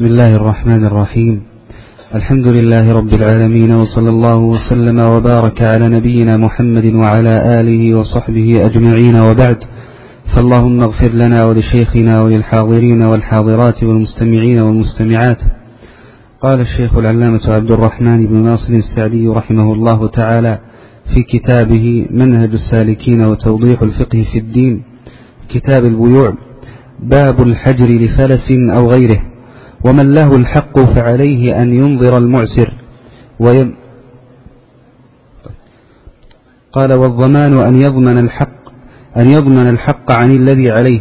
بسم الله الرحمن الرحيم. الحمد لله رب العالمين وصلى الله وسلم وبارك على نبينا محمد وعلى آله وصحبه أجمعين. وبعد فاللهم اغفر لنا ولشيخنا وللحاضرين والحاضرات والمستمعين والمستمعات. قال الشيخ العلامة عبد الرحمن بن ناصر السعدي رحمه الله تعالى في كتابه منهج السالكين وتوضيح الفقه في الدين كتاب البيوع باب الحجر لفلس أو غيره. ومن له الحق فعليه أن ينظر المعسر. ويم قال والضمان أن يضمن الحق أن يضمن الحق عن الذي عليه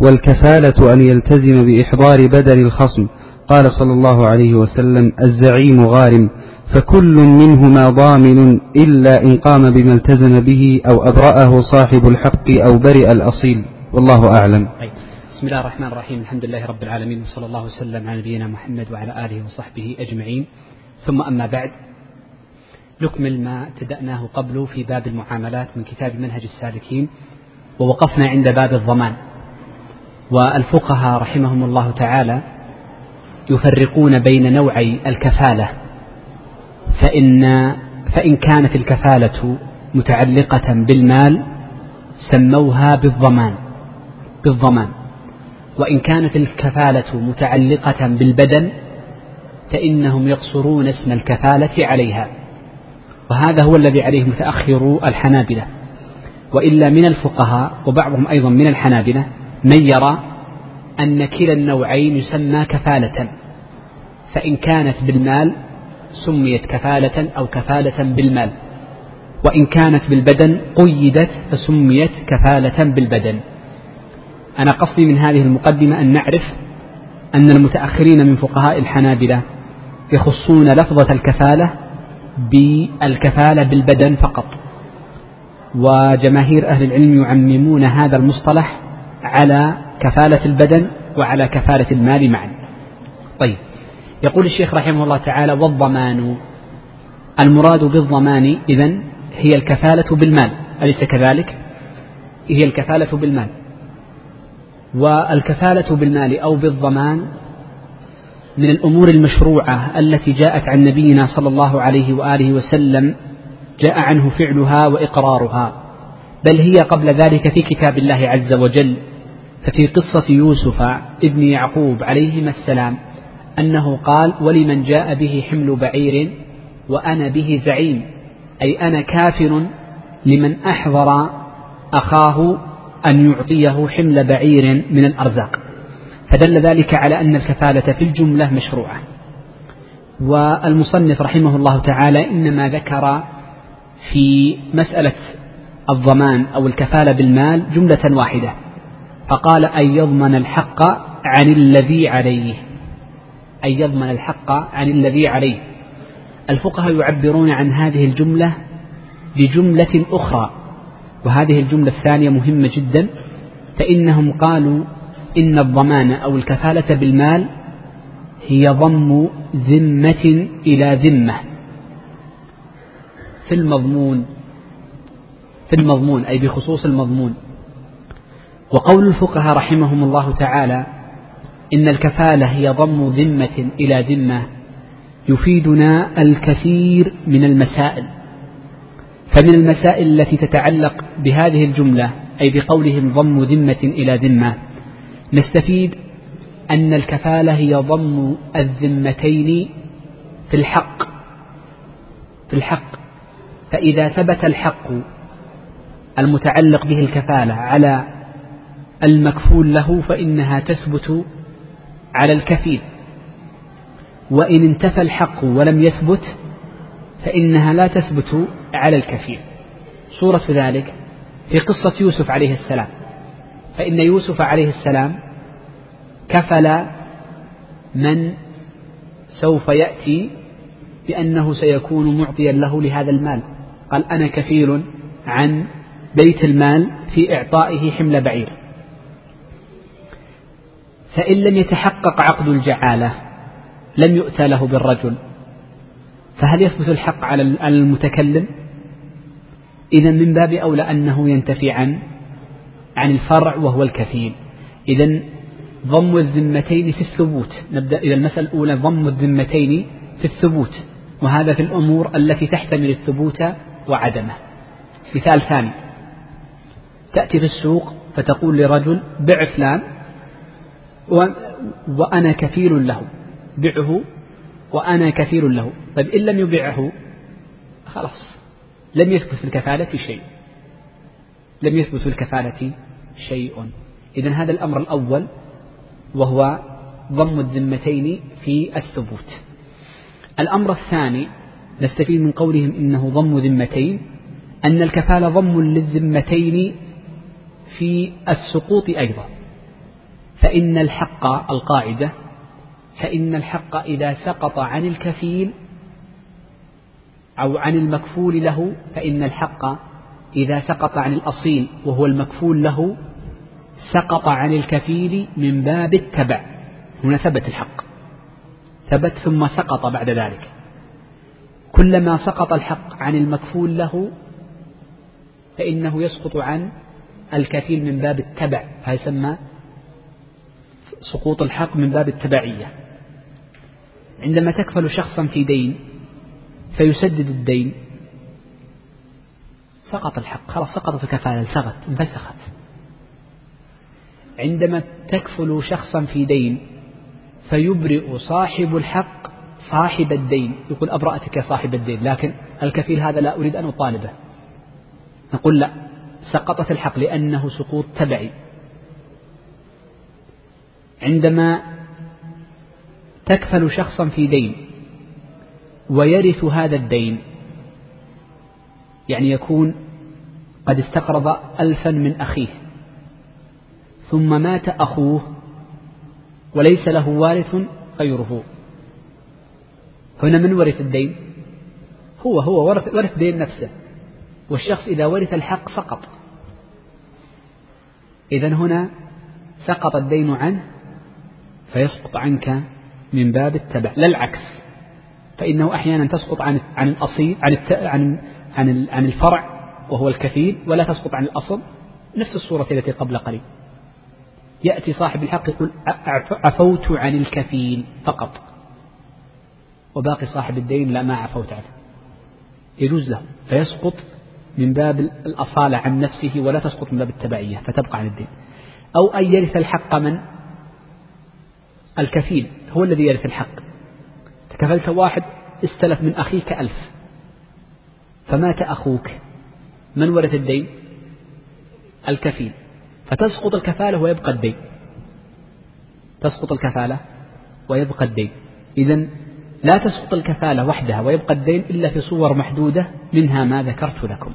والكفالة أن يلتزم بإحضار بدل الخصم. قال صلى الله عليه وسلم الزعيم غارم فكل منهما ضامن إلا إن قام بما التزم به أو أبرأه صاحب الحق أو برئ الأصيل. والله أعلم. بسم الله الرحمن الرحيم. الحمد لله رب العالمين وصلى الله وسلم على نبينا محمد وعلى آله وصحبه أجمعين. ثم أما بعد نكمل ما ابتدأناه قبل في باب المعاملات من كتاب منهج السالكين ووقفنا عند باب الضمان. والفقهاء رحمهم الله تعالى يفرقون بين نوعي الكفالة فإن فإن كانت الكفالة متعلقة بالمال سموها بالضمان بالضمان. وإن كانت الكفالة متعلقة بالبدن فإنهم يقصرون اسم الكفالة عليها. وهذا هو الذي عليه متأخر الحنابلة. وإلا من الفقهاء وبعضهم أيضا من الحنابلة من يرى أن كلا النوعين يسمى كفالة. فإن كانت بالمال سميت كفالة أو كفالة بالمال. وإن كانت بالبدن قيدت فسميت كفالة بالبدن. أنا قصدي من هذه المقدمة أن نعرف أن المتأخرين من فقهاء الحنابلة يخصون لفظة الكفالة بالكفالة بالبدن فقط. وجماهير أهل العلم يعممون هذا المصطلح على كفالة البدن وعلى كفالة المال معا. طيب يقول الشيخ رحمه الله تعالى والضمان المراد بالضمان إذن هي الكفالة بالمال أليس كذلك؟ هي الكفالة بالمال. والكفالة بالمال أو بالضمان من الأمور المشروعة التي جاءت عن نبينا صلى الله عليه وآله وسلم جاء عنه فعلها وإقرارها بل هي قبل ذلك في كتاب الله عز وجل ففي قصة يوسف ابن يعقوب عليهما السلام أنه قال ولمن جاء به حمل بعير وأنا به زعيم أي أنا كافر لمن أحضر أخاه أن يعطيه حمل بعير من الأرزاق. فدل ذلك على أن الكفالة في الجملة مشروعة. والمصنف رحمه الله تعالى إنما ذكر في مسألة الضمان أو الكفالة بالمال جملة واحدة. فقال أن يضمن الحق عن الذي عليه. أن يضمن الحق عن الذي عليه. الفقهاء يعبرون عن هذه الجملة بجملة أخرى. وهذه الجملة الثانية مهمة جدا فإنهم قالوا إن الضمان أو الكفالة بالمال هي ضم ذمة إلى ذمة. في المضمون في المضمون أي بخصوص المضمون. وقول الفقهاء رحمهم الله تعالى إن الكفالة هي ضم ذمة إلى ذمة يفيدنا الكثير من المسائل. فمن المسائل التي تتعلق بهذه الجملة أي بقولهم ضم ذمة إلى ذمة نستفيد أن الكفالة هي ضم الذمتين في الحق. في الحق. فإذا ثبت الحق المتعلق به الكفالة على المكفول له فإنها تثبت على الكفيل. وإن انتفى الحق ولم يثبت فإنها لا تثبت على الكفيل صورة ذلك في قصة يوسف عليه السلام. فإن يوسف عليه السلام كفل من سوف يأتي بأنه سيكون معطيا له لهذا المال. قال أنا كفيل عن بيت المال في إعطائه حمل بعير. فإن لم يتحقق عقد الجعالة لم يؤتى له بالرجل. فهل يثبت الحق على المتكلم؟ إذا من باب أولى أنه ينتفي عن عن الفرع وهو الكفيل. إذا ضم الذمتين في الثبوت. نبدأ إلى المسألة الأولى ضم الذمتين في الثبوت. وهذا في الأمور التي تحتمل الثبوت وعدمه. مثال ثاني. تأتي في السوق فتقول لرجل بع فلان وأنا كفيل له. بعه وأنا كفيل له. طيب إن لم يبعه خلاص. لم يثبت في الكفالة شيء. لم يثبت في الكفالة شيء. إذا هذا الأمر الأول وهو ضم الذمتين في الثبوت. الأمر الثاني نستفيد من قولهم إنه ضم ذمتين أن الكفالة ضم للذمتين في السقوط أيضا. فإن الحق القاعدة فإن الحق إذا سقط عن الكفيل أو عن المكفول له فإن الحق إذا سقط عن الأصيل وهو المكفول له سقط عن الكفيل من باب التبع. هنا ثبت الحق. ثبت ثم سقط بعد ذلك. كلما سقط الحق عن المكفول له فإنه يسقط عن الكفيل من باب التبع. فيسمى سقوط الحق من باب التبعية. عندما تكفل شخصا في دين فيسدد الدين. سقط الحق. خلاص سقطت الكفالة سقط انفسخت. عندما تكفل شخصا في دين فيبرئ صاحب الحق صاحب الدين. يقول أبرأتك يا صاحب الدين لكن الكفيل هذا لا أريد أن أطالبه. نقول لا سقطت الحق لأنه سقوط تبعي. عندما تكفل شخصا في دين ويرث هذا الدين. يعني يكون قد استقرض ألفا من أخيه. ثم مات أخوه وليس له وارث غيره. هنا من ورث الدين؟ هو هو ورث, ورث دين نفسه. والشخص إذا ورث الحق سقط. إذا هنا سقط الدين عنه فيسقط عنك من باب التبع. لا العكس. فإنه أحيانا تسقط عن عن الأصيل عن عن عن عن الفرع وهو الكفيل ولا تسقط عن الأصل. نفس الصورة التي قبل قليل. يأتي صاحب الحق يقول عفوت عن الكفيل فقط. وباقي صاحب الدين لا ما عفوت عنه. يجوز له. فيسقط من باب الأصالة عن نفسه ولا تسقط من باب التبعية فتبقى عن الدين. أو أن يرث الحق من؟ الكفيل هو الذي يرث الحق. تكفلت واحد استلف من أخيك ألف. فمات أخوك. من ورث الدين؟ الكفيل. فتسقط الكفالة ويبقى الدين. تسقط الكفالة ويبقى الدين. إذا لا تسقط الكفالة وحدها ويبقى الدين إلا في صور محدودة منها ما ذكرت لكم.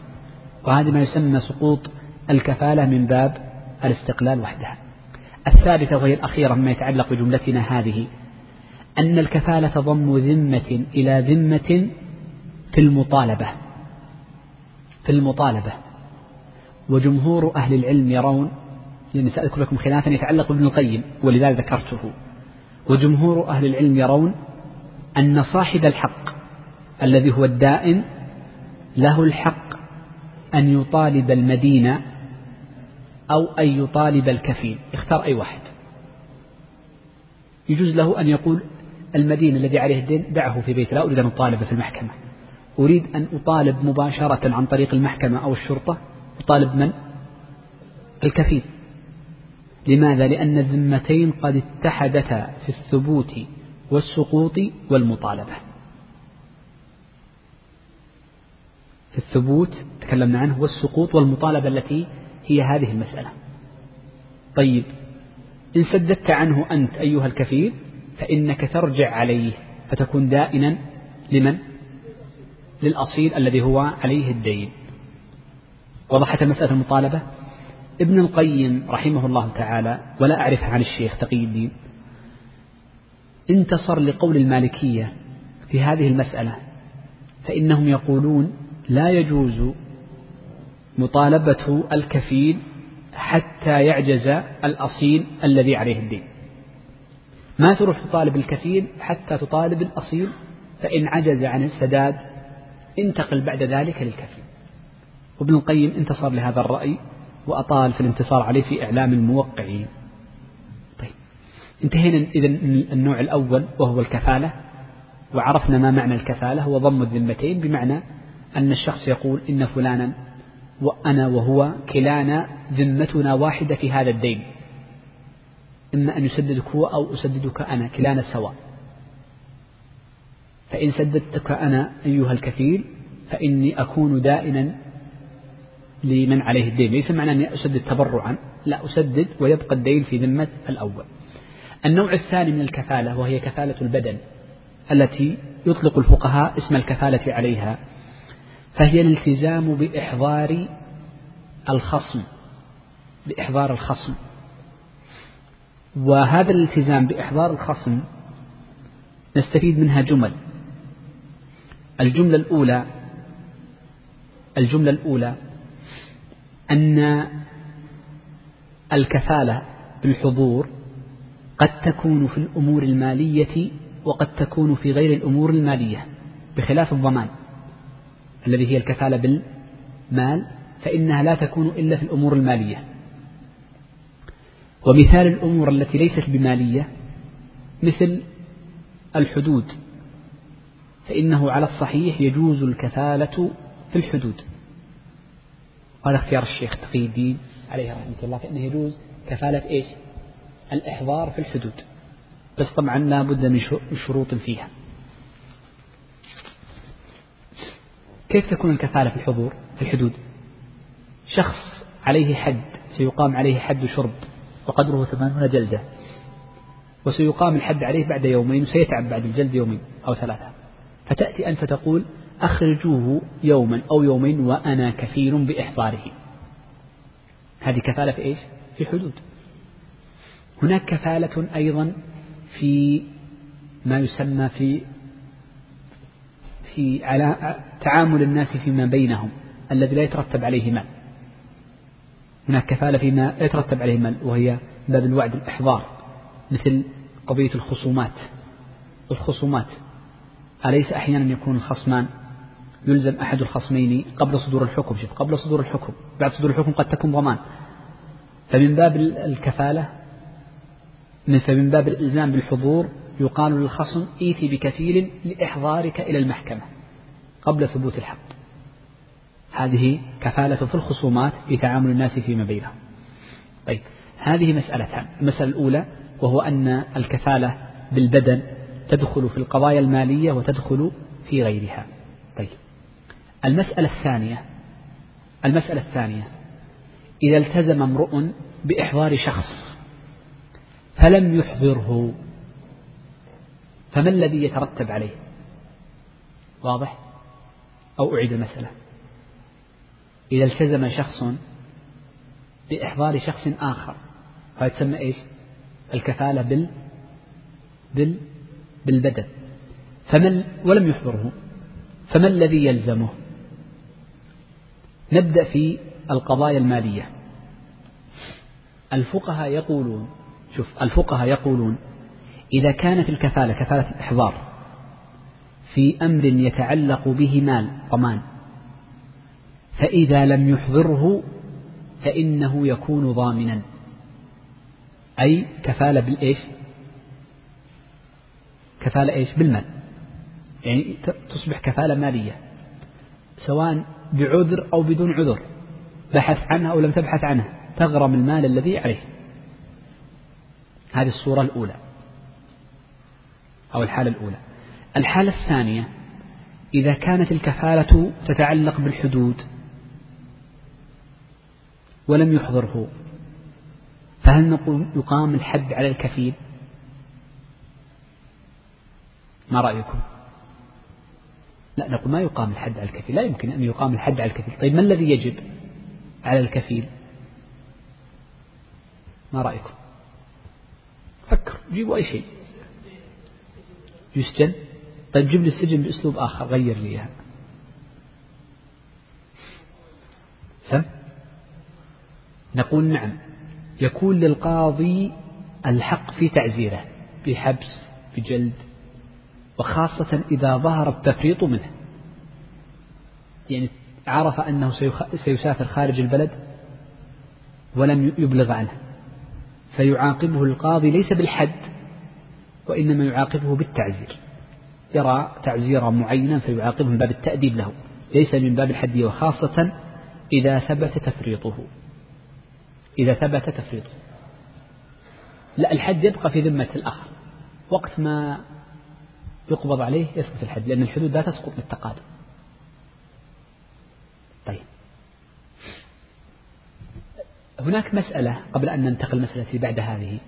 وهذا ما يسمى سقوط الكفالة من باب الاستقلال وحدها. الثالثة وهي الأخيرة مما يتعلق بجملتنا هذه. أن الكفالة تضم ذمة إلى ذمة في المطالبة في المطالبة. وجمهور أهل العلم يرون لأني سأذكر لكم خلافا يتعلق بابن القيم ولذلك ذكرته. وجمهور أهل العلم يرون أن صاحب الحق الذي هو الدائن له الحق أن يطالب المدينة أو أن يطالب الكفيل. اختار أي واحد. يجوز له أن يقول المدين الذي عليه الدين دعه في بيته لا أريد أن أطالبه في المحكمة. أريد أن أطالب مباشرة عن طريق المحكمة أو الشرطة. أطالب من؟ الكفيل. لماذا؟ لأن الذمتين قد اتحدتا في الثبوت والسقوط والمطالبة. في الثبوت تكلمنا عنه والسقوط والمطالبة التي هي هذه المسألة. طيب إن سددت عنه أنت أيها الكفيل فإنك ترجع عليه فتكون دائنا لمن؟ للأصيل الذي هو عليه الدين. وضحت مسألة المطالبة؟ ابن القيم رحمه الله تعالى ولا أعرفها عن الشيخ تقي الدين. انتصر لقول المالكية في هذه المسألة فإنهم يقولون لا يجوز مطالبة الكفيل حتى يعجز الأصيل الذي عليه الدين. ما تروح تطالب الكفيل حتى تطالب الأصيل فإن عجز عن السداد انتقل بعد ذلك للكفيل وابن القيم انتصر لهذا الرأي وأطال في الانتصار عليه في إعلام الموقعين. طيب انتهينا إذا النوع الأول وهو الكفالة وعرفنا ما معنى الكفالة هو ضم الذمتين بمعنى أن الشخص يقول إن فلانا وأنا وهو كلانا ذمتنا واحدة في هذا الدين. إما أن يسددك هو أو أسددك أنا كلانا سواء فإن سددتك أنا أيها الكفيل فإني أكون دائنا لمن عليه الدين. ليس معنى أني أسدد تبرعا لا أسدد ويبقى الدين في ذمة الأول. النوع الثاني من الكفالة وهي كفالة البدن التي يطلق الفقهاء اسم الكفالة عليها فهي الالتزام بإحضار الخصم بإحضار الخصم. وهذا الالتزام بإحضار الخصم نستفيد منها جمل. الجملة الأولى الجملة الأولى أن الكفالة بالحضور قد تكون في الأمور المالية وقد تكون في غير الأمور المالية بخلاف الضمان الذي هي الكفالة بالمال فإنها لا تكون إلا في الأمور المالية. ومثال الأمور التي ليست بمالية مثل الحدود فإنه على الصحيح يجوز الكفالة في الحدود. هذا اختيار الشيخ تقي الدين عليه رحمة الله فإنه يجوز كفالة إيش؟ الإحضار في الحدود. بس طبعا لا بد من شروط فيها. كيف تكون الكفالة في الحضور في الحدود؟ شخص عليه حد سيقام عليه حد شرب وقدره ثمانون جلدة. وسيقام الحد عليه بعد يومين وسيتعب بعد الجلد يومين أو ثلاثة. فتأتي أنت فتقول أخرجوه يوما أو يومين وأنا كفيل بإحضاره. هذه كفالة في إيش؟ في حدود. هناك كفالة أيضا في ما يسمى في في على تعامل الناس فيما بينهم الذي لا يترتب عليه مال. هناك كفالة فيما يترتب عليه مال وهي باب الوعد الإحضار مثل قضية الخصومات. الخصومات. أليس أحيانا يكون الخصمان يلزم أحد الخصمين قبل صدور الحكم؟ شوف قبل صدور الحكم. بعد صدور الحكم قد تكون ضمان. فمن باب الكفالة فمن باب الإلزام بالحضور يقال للخصم إيتي بكفيل لإحضارك إلى المحكمة قبل ثبوت الحق. هذه كفالة في الخصومات في تعامل الناس فيما بينهم. طيب هذه مسألتان. المسألة الأولى وهو أن الكفالة بالبدن تدخل في القضايا المالية وتدخل في غيرها. طيب المسألة الثانية المسألة الثانية إذا التزم امرؤ بإحضار شخص فلم يحضره فما الذي يترتب عليه؟ واضح؟ أو أعيد المسألة. إذا التزم شخص بإحضار شخص آخر هذا تسمى إيش؟ الكفالة بال بال بالبدن. فمن ولم يحضره فما الذي يلزمه؟ نبدأ في القضايا المالية. الفقهاء يقولون شوف الفقهاء يقولون إذا كانت الكفالة كفالة الإحضار في أمر يتعلق به مال ضمان فإذا لم يحضره فإنه يكون ضامنا. أي كفالة بالإيش كفالة إيش؟ بالمال. يعني تصبح كفالة مالية. سواء بعذر أو بدون عذر. بحث عنها أو لم تبحث عنها. تغرم المال الذي عليه. هذه الصورة الأولى. أو الحالة الأولى. الحالة الثانية إذا كانت الكفالة تتعلق بالحدود ولم يحضره. فهل نقول يقام الحد على الكفيل؟ ما رأيكم؟ لا نقول ما يقام الحد على الكفيل. لا يمكن أن يقام الحد على الكفيل. طيب ما الذي يجب على الكفيل؟ ما رأيكم؟ فكر جيبوا أي شيء. يسجن؟ طيب جيب لي السجن بأسلوب آخر غير لي إياها. سم نقول نعم. يكون للقاضي الحق في تعزيره بحبس بجلد وخاصة إذا ظهر التفريط منه. يعني عرف أنه سيسافر خارج البلد ولم يبلغ عنه. فيعاقبه القاضي ليس بالحد وإنما يعاقبه بالتعزير. يرى تعزيرا معينا فيعاقبه من باب التأديب له ليس من باب الحد وخاصة إذا ثبت تفريطه. إذا ثبت تفريطه لا الحد يبقى في ذمة الأخ وقت ما يقبض عليه يسقط الحد لأن الحدود لا تسقط بالتقادم طيب. هناك مسألة قبل أن ننتقل المسألة التي بعد هذه.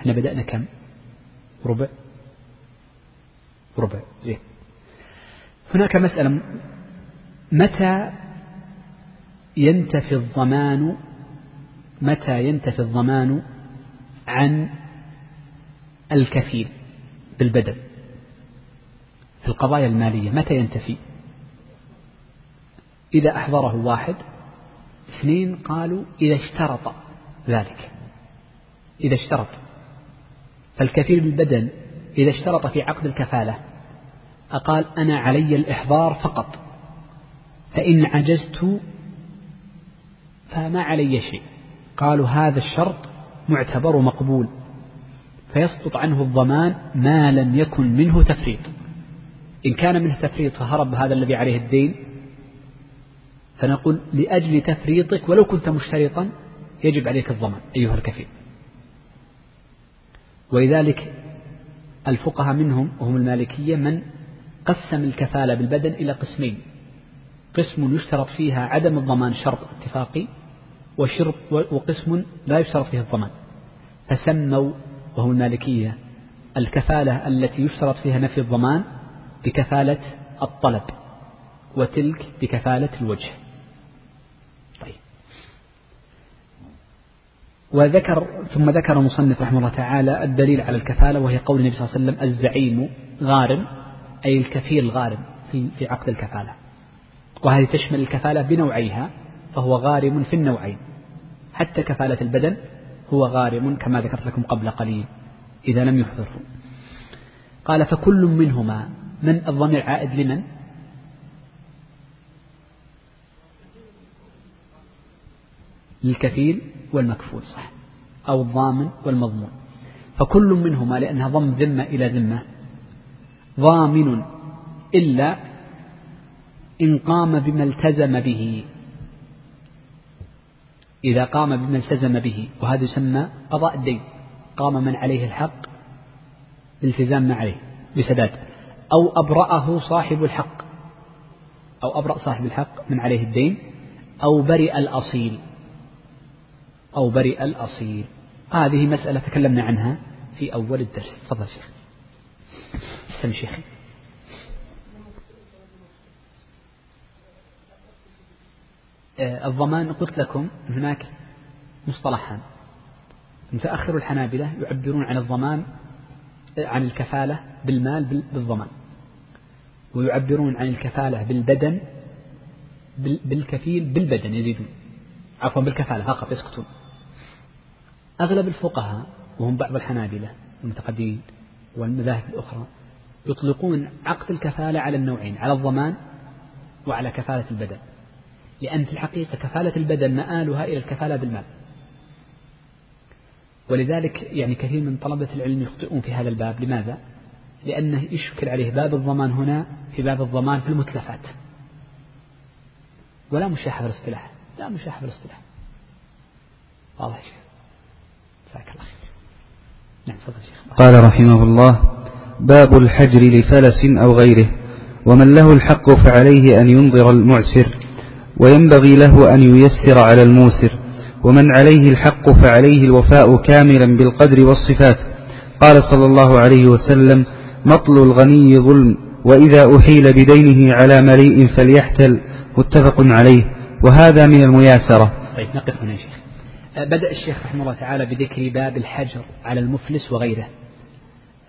إحنا بدأنا كم؟ ربع؟ ربع زين. هناك مسألة. متى ينتفي الضمان متى ينتفي الضمان؟ عن الكفيل بالبدن في القضايا المالية متى ينتفي؟ إذا أحضره واحد اثنين قالوا إذا اشترط ذلك إذا اشترط. فالكفيل بالبدن إذا اشترط في عقد الكفالة أقال أنا علي الإحضار فقط فإن عجزت فما علي شيء. قالوا هذا الشرط معتبر مقبول. فيسقط عنه الضمان ما لم يكن منه تفريط. إن كان منه تفريط فهرب هذا الذي عليه الدين. فنقول لأجل تفريطك ولو كنت مشترطا يجب عليك الضمان أيها الكفيل. ولذلك الفقهاء منهم وهم المالكية من قسم الكفالة بالبدن إلى قسمين. قسم يشترط فيها عدم الضمان شرط اتفاقي وشرط وقسم لا يشترط فيها الضمان. فسموا وهم المالكية الكفالة التي يشترط فيها نفي الضمان بكفالة الطلب وتلك بكفالة الوجه. طيب. وذكر ثم ذكر المصنف رحمه الله تعالى الدليل على الكفالة وهي قول النبي صلى الله عليه وسلم الزعيم غارم أي الكفيل غارم في عقد الكفالة. وهذه تشمل الكفالة بنوعيها. فهو غارم في النوعين. حتى كفالة البدن هو غارم كما ذكرت لكم قبل قليل. إذا لم يحضره قال فكل منهما من الضمير عائد لمن؟ للكفيل والمكفول صح. أو الضامن والمضمون. فكل منهما لأنها ضم ذمة إلى ذمة. ضامن إلا إن قام بما التزم به. إذا قام بما التزم به وهذا يسمى قضاء الدين. قام من عليه الحق بالتزام ما عليه بسداد أو أبرأه صاحب الحق. أو أبرأ صاحب الحق من عليه الدين. أو برئ الأصيل. أو برئ الأصيل. هذه مسألة تكلمنا عنها في أول الدرس. تفضل شيخ. سم شيخي. الضمان قلت لكم هناك مصطلحان. متأخر الحنابلة يعبرون عن الضمان آه، عن الكفالة بالمال بالضمان. ويعبرون عن الكفالة بالبدن بالكفيل بالبدن يزيدون. عفوا بالكفالة فقط يسكتون أغلب الفقهاء وهم بعض الحنابلة المتقدمين والمذاهب الأخرى يطلقون عقد الكفالة على النوعين على الضمان وعلى كفالة البدن. لأن في الحقيقة كفالة البدن مآلها إلى الكفالة بالمال ولذلك يعني كثير من طلبة العلم يخطئون في هذا الباب. لماذا؟ لأنه يشكل عليه باب الضمان هنا في باب الضمان في المتلفات. ولا مشاحة في الاصطلاح. لا مشاحة في الاصطلاح. واضح شيخ؟ جزاك الله خير. نعم تفضل شيخ. قال رحمه الله باب الحجر لفلس أو غيره ومن له الحق فعليه أن ينظر المعسر. وينبغي له أن ييسر على الموسر ومن عليه الحق فعليه الوفاء كاملا بالقدر والصفات. قال صلى الله عليه وسلم مطل الغني ظلم وإذا أحيل بدينه على مليء فليحتل. متفق عليه. وهذا من المياسرة. طيب نقف هنا يا شيخ. أه، بدأ الشيخ رحمه الله تعالى بذكر باب الحجر على المفلس وغيره.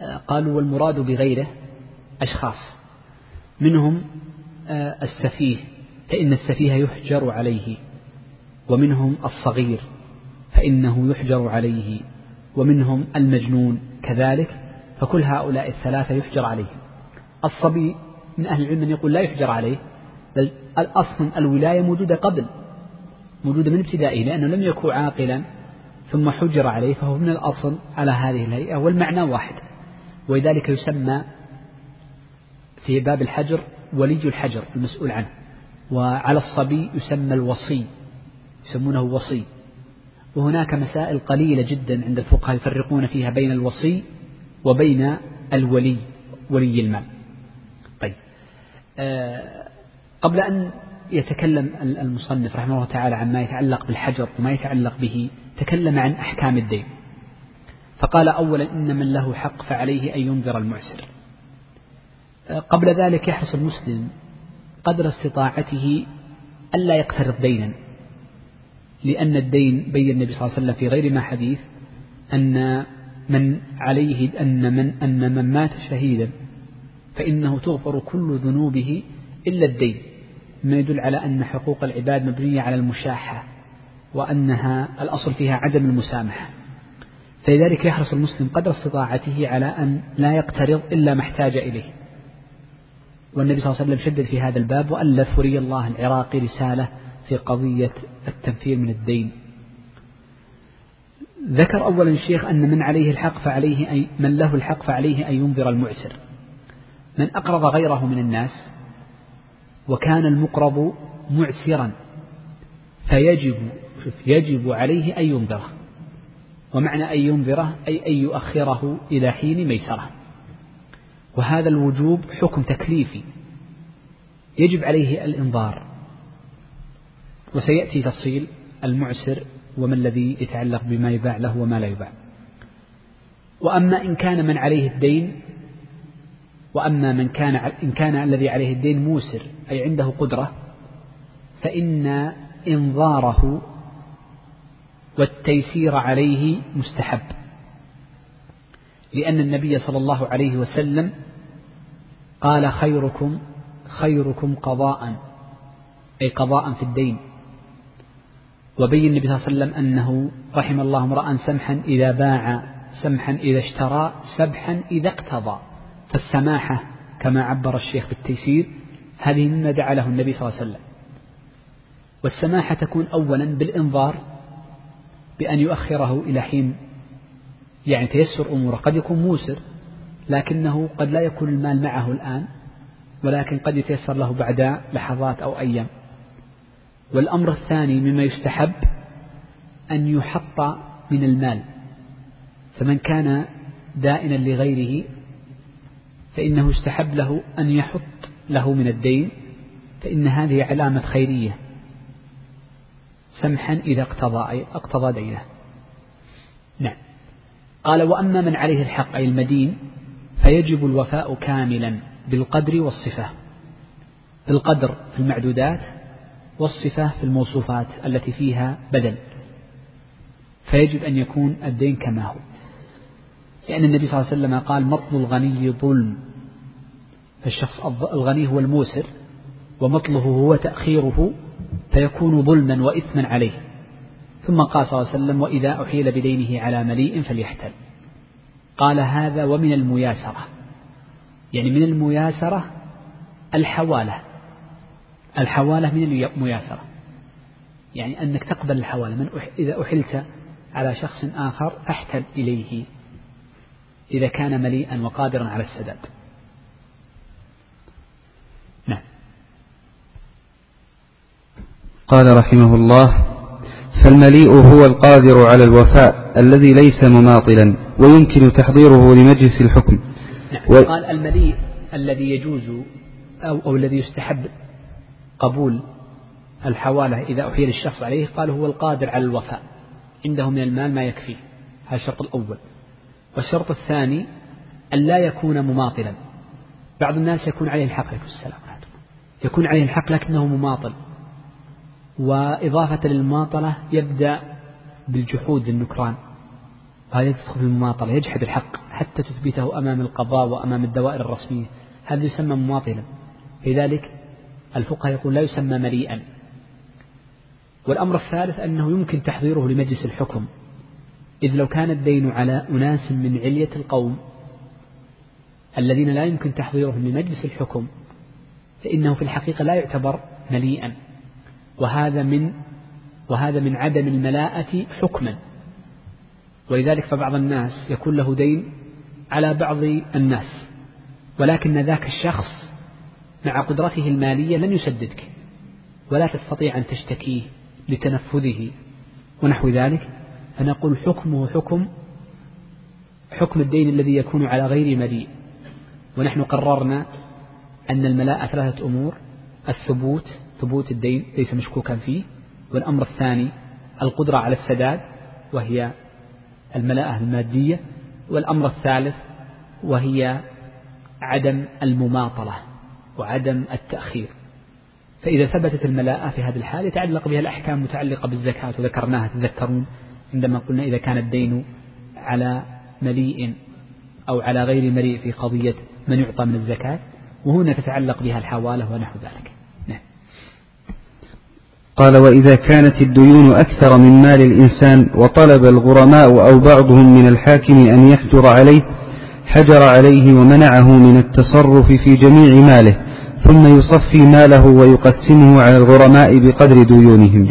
أه، قالوا والمراد بغيره أشخاص منهم أه، السفيه. فإن السفيه يحجر عليه ومنهم الصغير فإنه يحجر عليه ومنهم المجنون كذلك فكل هؤلاء الثلاثة يحجر عليهم الصبي من أهل العلم من يقول لا يحجر عليه بل أصلا الولاية موجودة قبل موجودة من ابتدائه لأنه لم يكن عاقلا ثم حجر عليه فهو من الأصل على هذه الهيئة والمعنى واحد. ولذلك يسمى في باب الحجر ولي الحجر المسؤول عنه. وعلى الصبي يسمى الوصي يسمونه وصي. وهناك مسائل قليلة جدا عند الفقهاء يفرقون فيها بين الوصي وبين الولي ولي المال. طيب. آه قبل أن يتكلم المصنف رحمه الله تعالى عما يتعلق بالحجر وما يتعلق به تكلم عن أحكام الدين. فقال أولا إن من له حق فعليه أن ينذر المعسر. آه، قبل ذلك يحرص المسلم قدر استطاعته ألا يقترض دينا لأن الدين بين النبي صلى الله عليه وسلم في غير ما حديث أن من عليه أن من أن من مات شهيدا فإنه تغفر كل ذنوبه إلا الدين. ما يدل على أن حقوق العباد مبنية على المشاحة وأنها الأصل فيها عدم المسامحة. فلذلك يحرص المسلم قدر استطاعته على أن لا يقترض إلا ما احتاج إليه. والنبي صلى الله عليه وسلم شدد في هذا الباب وألف ولي الله العراقي رسالة في قضية التنفير من الدين. ذكر أولا الشيخ أن من عليه الحق فعليه أي من له الحق فعليه أن ينذر المعسر. من أقرض غيره من الناس وكان المقرض معسرا فيجب يجب عليه أن ينذره. ومعنى أن ينذره أي أن يؤخره إلى حين ميسرة. وهذا الوجوب حكم تكليفي يجب عليه الإنظار. وسيأتي تفصيل المعسر وما الذي يتعلق بما يباع له وما لا يباع. وأما إن كان من عليه الدين وأما من كان إن كان الذي عليه الدين موسر أي عنده قدرة فإن إنظاره والتيسير عليه مستحب. لأن النبي صلى الله عليه وسلم قال خيركم خيركم قضاء أي قضاء في الدين. وبين النبي صلى الله عليه وسلم أنه رحم الله امرأ سمحا إذا باع سمحا إذا اشترى سبحا إذا اقتضى. فالسماحة كما عبر الشيخ بالتيسير هذه مما دعا له النبي صلى الله عليه وسلم. والسماحة تكون أولا بالإنظار بأن يؤخره إلى حين يعني تيسر أموره. قد يكون موسر لكنه قد لا يكون المال معه الآن ولكن قد يتيسر له بعد لحظات أو أيام. والأمر الثاني مما يستحب أن يحط من المال. فمن كان دائنا لغيره فإنه يستحب له أن يحط له من الدين فإن هذه علامة خيرية. سمحا إذا اقتضى اقتضى دينه. قال وأما من عليه الحق أي المدين فيجب الوفاء كاملا بالقدر والصفة. بالقدر في المعدودات والصفة في الموصوفات التي فيها بدل. فيجب أن يكون الدين كما هو. لأن النبي صلى الله عليه وسلم قال مطل الغني ظلم. فالشخص الغني هو الموسر ومطله هو تأخيره فيكون ظلما وإثما عليه. ثم قال صلى الله عليه وسلم وإذا أحيل بدينه على مليء فليحتل. قال هذا ومن المياسرة. يعني من المياسرة الحوالة. الحوالة من المياسرة. يعني أنك تقبل الحوالة. من إذا أحلت على شخص آخر فاحتل إليه. إذا كان مليئا وقادرا على السداد. نعم. قال رحمه الله فالمليء هو القادر على الوفاء الذي ليس مماطلا ويمكن تحضيره لمجلس الحكم. نعم. و... قال المليء الذي يجوز أو, أو الذي يستحب قبول الحوالة إذا أحيل الشخص عليه قال هو القادر على الوفاء عنده من المال ما يكفيه هذا الشرط الأول. والشرط الثاني أن لا يكون مماطلا. بعض الناس يكون عليه الحق عليكم السلام يكون عليه الحق لكنه مماطل. وإضافة للمماطلة يبدأ بالجحود للنكران هذا يدخل في المماطلة يجحد الحق حتى تثبته أمام القضاء وأمام الدوائر الرسمية. هذا يسمى مماطلا لذلك الفقهاء يقول لا يسمى مليئا. والأمر الثالث أنه يمكن تحضيره لمجلس الحكم. إذ لو كان الدين على أناس من علية القوم الذين لا يمكن تحضيرهم لمجلس الحكم فإنه في الحقيقة لا يعتبر مليئا. وهذا من وهذا من عدم الملاءة حكما. ولذلك فبعض الناس يكون له دين على بعض الناس ولكن ذاك الشخص مع قدرته المالية لن يسددك ولا تستطيع أن تشتكيه لتنفذه. ونحو ذلك فنقول حكمه حكم حكم الدين الذي يكون على غير مليء. ونحن قررنا أن الملاء ثلاثة أمور الثبوت ثبوت الدين ليس مشكوكا فيه. والأمر الثاني القدرة على السداد وهي الملاءة المادية. والأمر الثالث وهي عدم المماطلة وعدم التأخير. فإذا ثبتت الملاءة في هذه الحال يتعلق بها الأحكام متعلقة بالزكاة وذكرناها تذكرون عندما قلنا إذا كان الدين على مليء أو على غير مليء في قضية من يعطى من الزكاة وهنا تتعلق بها الحوالة ونحو ذلك. قال وإذا كانت الديون أكثر من مال الإنسان وطلب الغرماء أو بعضهم من الحاكم أن يحجر عليه حجر عليه ومنعه من التصرف في جميع ماله ثم يصفي ماله ويقسمه على الغرماء بقدر ديونهم.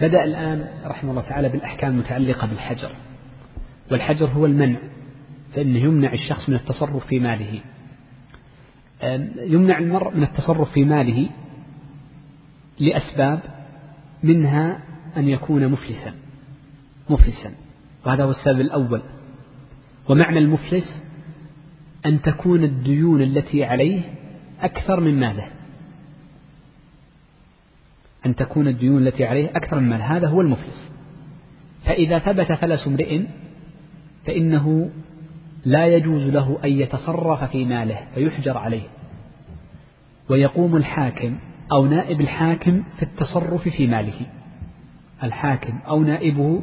بدأ الآن رحمه الله تعالى بالأحكام المتعلقة بالحجر والحجر هو المنع فإنه يمنع الشخص من التصرف في ماله. يمنع المرء من التصرف في ماله لأسباب منها أن يكون مفلسا. مفلسا. وهذا هو السبب الأول. ومعنى المفلس أن تكون الديون التي عليه أكثر من ماله. أن تكون الديون التي عليه أكثر من ماله. هذا هو المفلس. فإذا ثبت فلس امرئ فإنه لا يجوز له أن يتصرف في ماله فيحجر عليه. ويقوم الحاكم أو نائب الحاكم في التصرف في ماله. الحاكم أو نائبه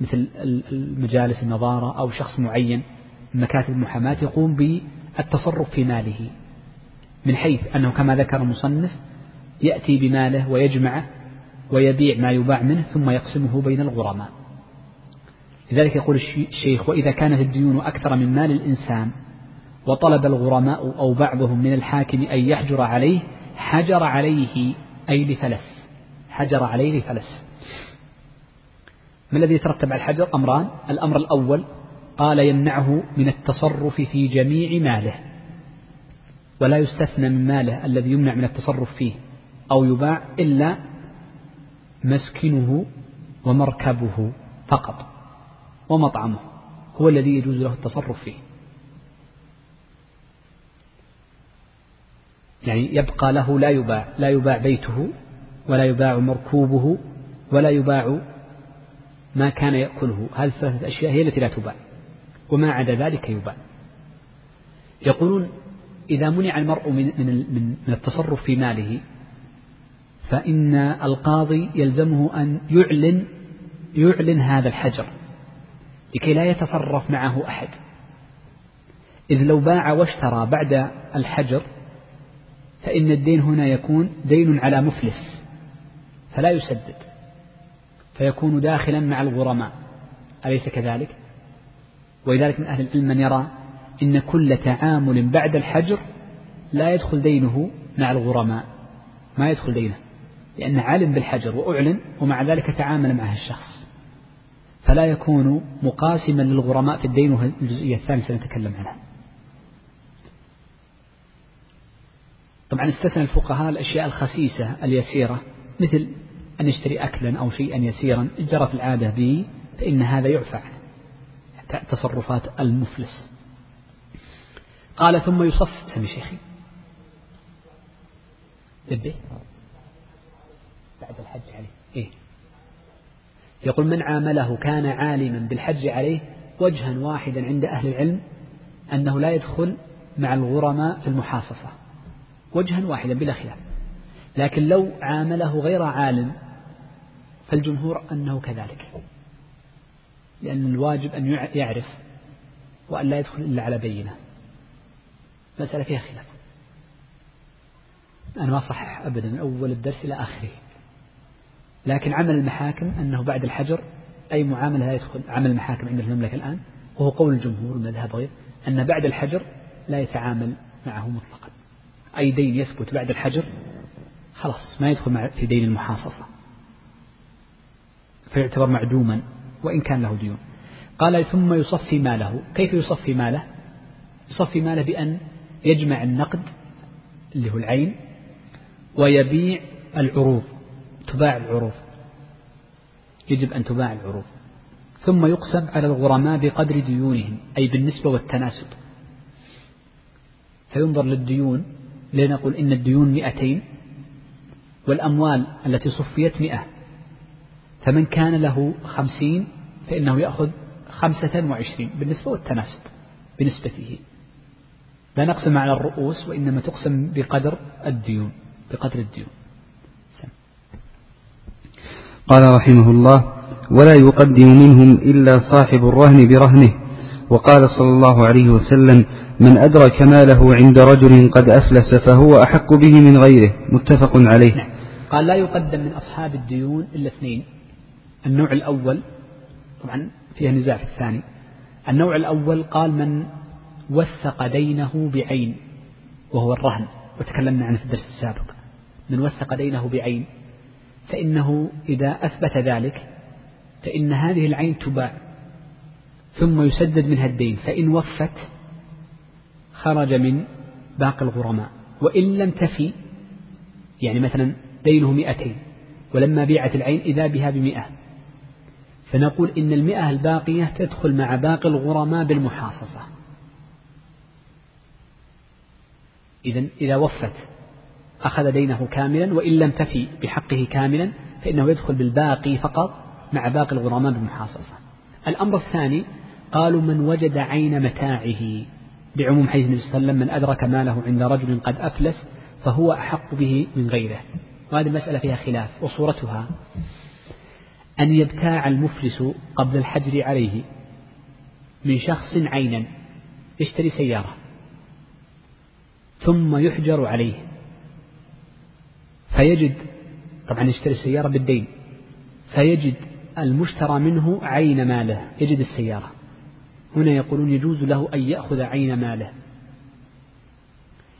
مثل المجالس النظارة أو شخص معين مكاتب المحاماة يقوم بالتصرف في ماله. من حيث أنه كما ذكر المصنف يأتي بماله ويجمعه ويبيع ما يباع منه ثم يقسمه بين الغرماء. لذلك يقول الشيخ وإذا كانت الديون أكثر من مال الإنسان وطلب الغرماء أو بعضهم من الحاكم أن يحجر عليه حجر عليه أي لفلس حجر عليه لفلس ما الذي يترتب على الحجر؟ أمران. الأمر الأول قال يمنعه من التصرف في جميع ماله. ولا يستثنى من ماله الذي يمنع من التصرف فيه أو يباع إلا مسكنه ومركبه فقط ومطعمه. هو الذي يجوز له التصرف فيه. يعني يبقى له لا يباع لا يباع بيته ولا يباع مركوبه ولا يباع ما كان يأكله. هذه الثلاثة أشياء هي التي لا تباع وما عدا ذلك يباع. يقولون إذا منع المرء من, من, من التصرف في ماله فإن القاضي يلزمه أن يعلن يعلن هذا الحجر لكي لا يتصرف معه أحد. إذ لو باع واشترى بعد الحجر فإن الدين هنا يكون دين على مفلس فلا يسدد فيكون داخلا مع الغرماء أليس كذلك؟ ولذلك من أهل العلم من يرى إن كل تعامل بعد الحجر لا يدخل دينه مع الغرماء ما يدخل دينه لأنه علم بالحجر وأعلن ومع ذلك تعامل معه الشخص فلا يكون مقاسما للغرماء في الدين وهي الجزئية الثانية سنتكلم عنها طبعا استثنى الفقهاء الأشياء الخسيسة اليسيرة مثل أن يشتري أكلا أو شيئا يسيرا جرت العادة به فإن هذا يعفى عنه تصرفات المفلس. قال ثم يصف سمي شيخي. لبي بعد الحج عليه. إيه. يقول من عامله كان عالما بالحج عليه وجها واحدا عند أهل العلم أنه لا يدخل مع الغرماء في المحاصصة. وجها واحدا بلا خلاف. لكن لو عامله غير عالم فالجمهور أنه كذلك. لأن الواجب أن يعرف وأن لا يدخل إلا على بينة. مسألة فيها خلاف. أنا ما صحح أبدا من أول الدرس إلى آخره. لكن عمل المحاكم أنه بعد الحجر أي معاملة لا يدخل عمل المحاكم عند المملكة الآن وهو قول الجمهور المذهب غير أن بعد الحجر لا يتعامل معه مطلقا. أي دين يثبت بعد الحجر خلاص ما يدخل في دين المحاصصة. فيعتبر معدوما وإن كان له ديون. قال ثم يصفي ماله. كيف يصفي ماله؟ يصفي ماله بأن يجمع النقد اللي هو العين ويبيع العروض تباع العروض. يجب أن تباع العروض. ثم يقسم على الغرماء بقدر ديونهم أي بالنسبة والتناسب. فينظر للديون لنقول إن الديون مئتين والأموال التي صفيت مئة فمن كان له خمسين فإنه يأخذ خمسة وعشرين بالنسبة والتناسب بنسبته. لا نقسم على الرؤوس وإنما تقسم بقدر الديون بقدر الديون. قال رحمه الله ولا يقدم منهم إلا صاحب الرهن برهنه. وقال صلى الله عليه وسلم من أدرك ماله عند رجل قد أفلس فهو أحق به من غيره. متفق عليه. نعم. قال لا يقدم من أصحاب الديون إلا اثنين. النوع الأول طبعا فيها نزاع في الثاني. النوع الأول قال من وثق دينه بعين وهو الرهن. وتكلمنا عنه في الدرس السابق. من وثق دينه بعين فإنه إذا أثبت ذلك فإن هذه العين تباع. ثم يسدد منها الدين فإن وفت خرج من باقي الغرماء وإن لم تفي يعني مثلا دينه مئتين ولما بيعت العين إذا بها بمئة. فنقول إن المئة الباقية تدخل مع باقي الغرماء بالمحاصصة. إذا إذا وفت أخذ دينه كاملا وإن لم تفي بحقه كاملا فإنه يدخل بالباقي فقط مع باقي الغرماء بالمحاصصة. الأمر الثاني قالوا من وجد عين متاعه بعموم حديث النبي صلى الله عليه وسلم من أدرك ماله عند رجل قد أفلس فهو أحق به من غيره. وهذه المسألة فيها خلاف وصورتها. أن يبتاع المفلس قبل الحجر عليه من شخص عينا يشتري سيارة ثم يحجر عليه فيجد طبعا يشتري السيارة بالدين فيجد المشترى منه عين ماله يجد السيارة. هنا يقولون يجوز له أن يأخذ عين ماله.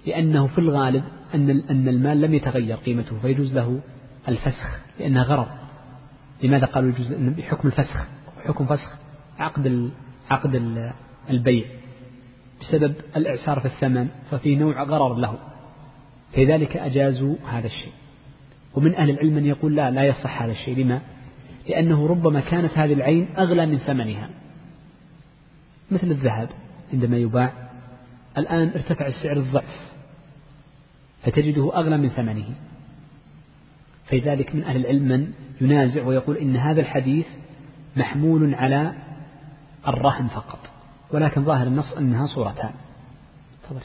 لأنه في الغالب أن أن المال لم يتغير قيمته فيجوز له الفسخ لأنها غرض. لماذا قالوا يجوز بحكم الفسخ حكم فسخ عقد عقد البيع. بسبب الإعسار في الثمن ففي نوع غرر له. فلذلك أجازوا هذا الشيء. ومن أهل العلم من يقول لا لا يصح هذا الشيء. لما؟ لأنه ربما كانت هذه العين أغلى من ثمنها. مثل الذهب عندما يباع. الآن ارتفع السعر الضعف فتجده أغلى من ثمنه. فلذلك من أهل العلم من ينازع ويقول إن هذا الحديث محمول على الرهن فقط ولكن ظاهر النص أنها صورتان. تفضل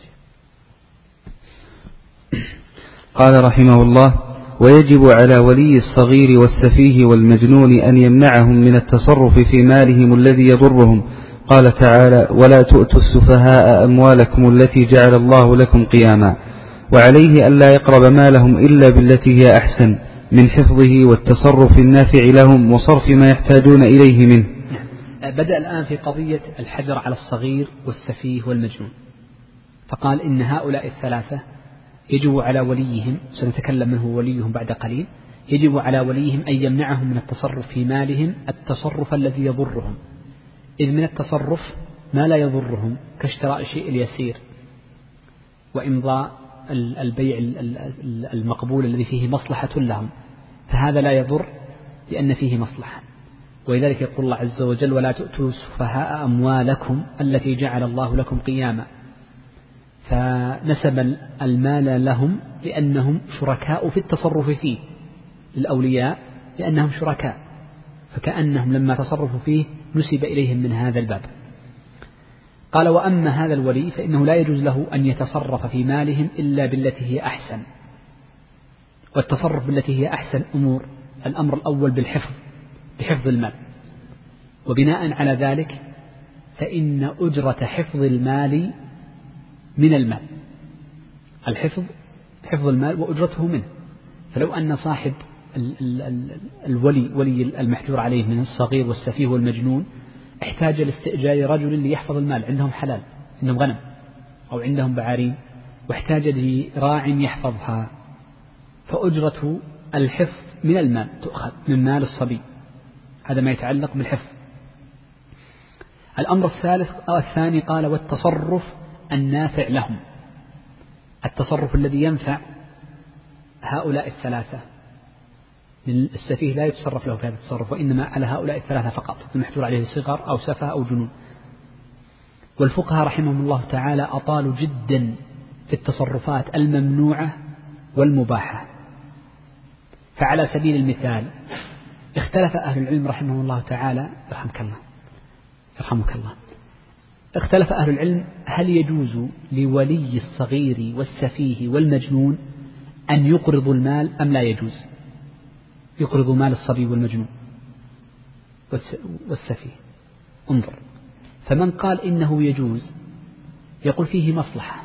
قال رحمه الله ويجب على ولي الصغير والسفيه والمجنون أن يمنعهم من التصرف في مالهم الذي يضرهم قال تعالى ولا تؤتوا السفهاء أموالكم التي جعل الله لكم قياما وعليه ألا يقرب مالهم إلا بالتي هي أحسن من حفظه والتصرف النافع لهم وصرف ما يحتاجون إليه منه. بدأ الآن في قضية الحجر على الصغير والسفيه والمجنون. فقال إن هؤلاء الثلاثة يجب على وليهم سنتكلم منه وليهم بعد قليل يجب على وليهم أن يمنعهم من التصرف في مالهم التصرف الذي يضرهم. إذ من التصرف ما لا يضرهم كاشتراء الشيء اليسير وإمضاء البيع المقبول الذي فيه مصلحة لهم. فهذا لا يضر لأن فيه مصلحة. ولذلك يقول الله عز وجل ولا تؤتوا السفهاء أموالكم التي جعل الله لكم قياما. فنسب المال لهم لأنهم شركاء في التصرف فيه للأولياء لأنهم شركاء. فكأنهم لما تصرفوا فيه نسب إليهم من هذا الباب. قال وأما هذا الولي فإنه لا يجوز له أن يتصرف في مالهم إلا بالتي هي أحسن. والتصرف بالتي هي أحسن أمور الأمر الأول بالحفظ بحفظ المال. وبناء على ذلك فإن أجرة حفظ المال من المال. الحفظ حفظ المال وأجرته منه. فلو أن صاحب الولي ولي المحجور عليه من الصغير والسفيه والمجنون احتاج لاستئجار رجل ليحفظ المال عندهم حلال عندهم غنم أو عندهم بعارين واحتاج لراع يحفظها. فأجرة الحفظ من المال تؤخذ من مال الصبي. هذا ما يتعلق بالحفظ. الأمر الثالث الثاني قال والتصرف النافع لهم. التصرف الذي ينفع هؤلاء الثلاثة. السفيه لا يتصرف له في هذا التصرف وإنما على هؤلاء الثلاثة فقط المحجور عليه الصغر أو سفه أو جنون. والفقهاء رحمهم الله تعالى أطالوا جدا في التصرفات الممنوعة والمباحة. فعلى سبيل المثال اختلف أهل العلم رحمهم الله تعالى يرحمك الله يرحمك الله. اختلف أهل العلم هل يجوز لولي الصغير والسفيه والمجنون أن يقرضوا المال أم لا يجوز؟ يقرضوا مال الصبي والمجنون. والسفيه. انظر. فمن قال إنه يجوز يقول فيه مصلحة.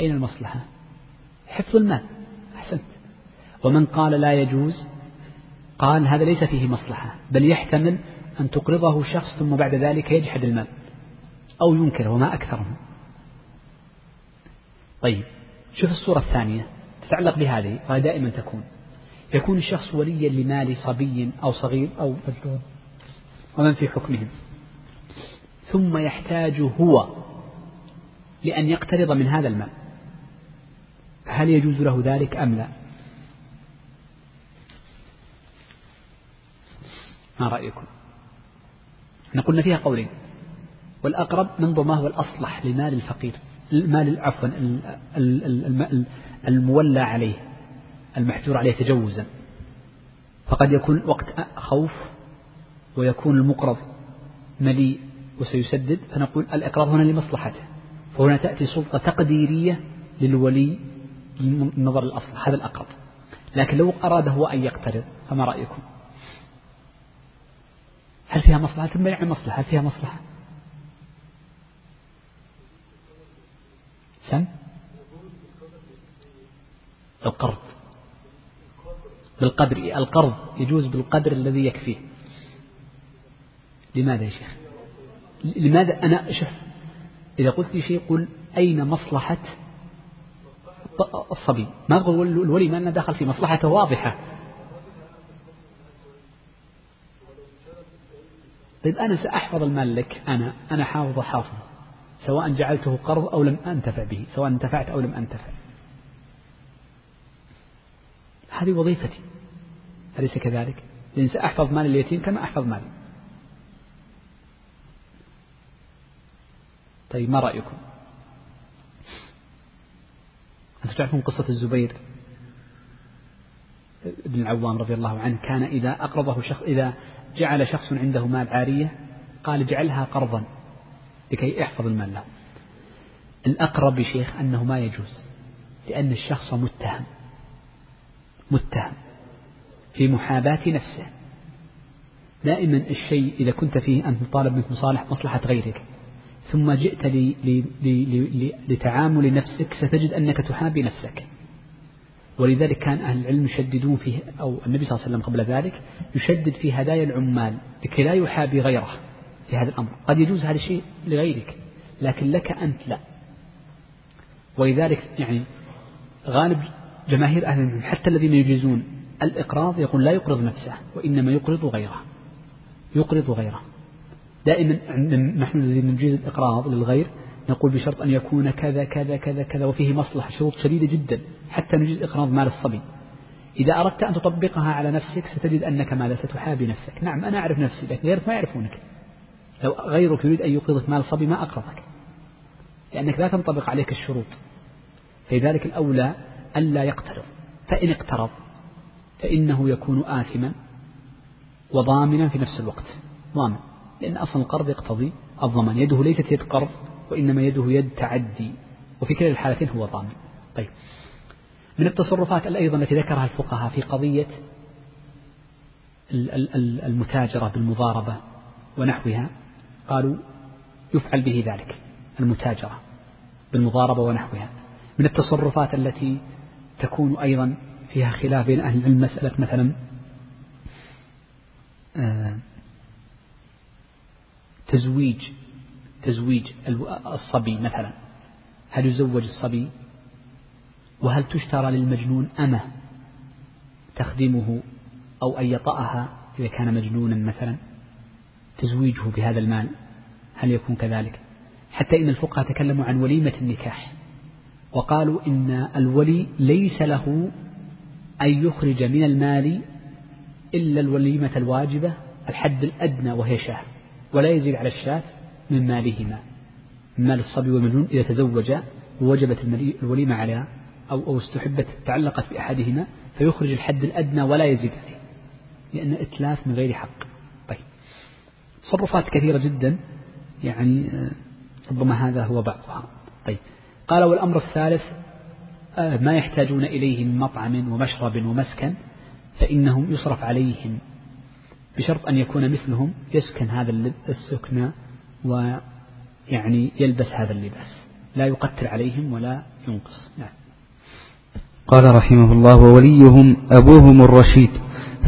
أين المصلحة؟ حفظ المال. أحسنت. ومن قال لا يجوز قال هذا ليس فيه مصلحة. بل يحتمل أن تقرضه شخص ثم بعد ذلك يجحد المال. أو ينكره وما أكثره طيب. شوف الصورة الثانية. تتعلق بهذه وهي دائما تكون. يكون الشخص وليا لمال صبي أو صغير أو مجنون. ومن في حكمهم. ثم يحتاج هو لأن يقترض من هذا المال. هل يجوز له ذلك أم لا؟ ما رأيكم؟ إحنا قلنا فيها قولين. والأقرب ننظر ما هو الأصلح لمال الفقير المال عفوا المولى عليه. المحجور عليه تجوزا. فقد يكون وقت خوف ويكون المقرض مليء وسيسدد فنقول الإقراض هنا لمصلحته. فهنا تأتي سلطة تقديرية للولي النظر الأصل هذا الأقرب. لكن لو أراد هو أن يقترض فما رأيكم؟ هل فيها مصلحة؟ ثم يعني مصلحة. هل فيها مصلحة؟ سم؟ القرض بالقدر القرض يجوز بالقدر الذي يكفيه. لماذا يا شيخ؟ لماذا أنا شوف إذا قلت لي شيء قل أين مصلحة الصبي؟ ما أقول الولي ما لنا دخل في مصلحته واضحة. طيب أنا سأحفظ المال لك أنا أنا حافظ حافظ سواء جعلته قرض أو لم أنتفع به سواء انتفعت أو لم أنتفع. هذه وظيفتي أليس كذلك؟ لأن سأحفظ مال اليتيم كما أحفظ مالي طيب ما رأيكم؟ أنتم تعرفون قصة الزبير بن العوام رضي الله عنه كان إذا أقرضه شخص إذا جعل شخص عنده مال عارية قال اجعلها قرضا لكي يحفظ المال له الأقرب يا شيخ أنه ما يجوز لأن الشخص متهم متهم في محاباة نفسه. دائما الشيء إذا كنت فيه أنت مطالب منك مصالح مصلحة غيرك ثم جئت لي لي لي لتعامل نفسك ستجد أنك تحابي نفسك. ولذلك كان أهل العلم يشددون فيه أو النبي صلى الله عليه وسلم قبل ذلك يشدد في هدايا العمال لكي لا يحابي غيره في هذا الأمر. قد يجوز هذا الشيء لغيرك لكن لك أنت لا. ولذلك يعني غالب جماهير أهل العلم حتى الذين يجيزون الإقراض يقول لا يقرض نفسه وإنما يقرض غيره. يقرض غيره. دائما نحن الذين نجيز الإقراض للغير نقول بشرط أن يكون كذا كذا كذا كذا وفيه مصلحة شروط شديدة جدا حتى نجيز إقراض مال الصبي. إذا أردت أن تطبقها على نفسك ستجد أنك ماذا ستحابي نفسك. نعم أنا أعرف نفسي لكن غيرك ما يعرفونك. لو غيرك يريد أن يقرضك مال الصبي ما أقرضك لأنك لا تنطبق عليك الشروط. فلذلك الأولى ألا يقترض فإن اقترض فإنه يكون آثما وضامنا في نفس الوقت. ضامن لأن أصلا القرض يقتضي الضمان. يده ليست يد قرض وإنما يده يد تعدي. وفي كلا الحالتين هو ضامن. طيب. من التصرفات أيضا التي ذكرها الفقهاء في قضية المتاجرة بالمضاربة ونحوها قالوا يفعل به ذلك المتاجرة بالمضاربة ونحوها. من التصرفات التي تكون أيضا فيها خلاف بين أهل العلم مسألة مثلا آه، تزويج تزويج الصبي مثلا. هل يزوج الصبي؟ وهل تشترى للمجنون أمة تخدمه أو أن يطأها إذا كان مجنونا مثلا؟ تزويجه بهذا المال هل يكون كذلك؟ حتى إن الفقهاء تكلموا عن وليمة النكاح. وقالوا إن الولي ليس له أن يخرج من المال إلا الوليمة الواجبة الحد الأدنى وهي شهر ولا يزيد على الشاة من مالهما. من مال الصبي والمجنون إذا تزوجا ووجبت الوليمة على أو أو استحبت تعلقت بأحدهما فيخرج الحد الأدنى ولا يزيد عليه لأن إتلاف من غير حق. طيب. تصرفات كثيرة جدا يعني آه، ربما هذا هو بعضها. طيب. قال والأمر الثالث آه، ما يحتاجون إليه من مطعم ومشرب ومسكن فإنهم يصرف عليهم بشرط أن يكون مثلهم يسكن هذا السكن ويعني يلبس هذا اللباس. لا يقتل عليهم ولا ينقص. نعم. قال رحمه الله ووليهم أبوهم الرشيد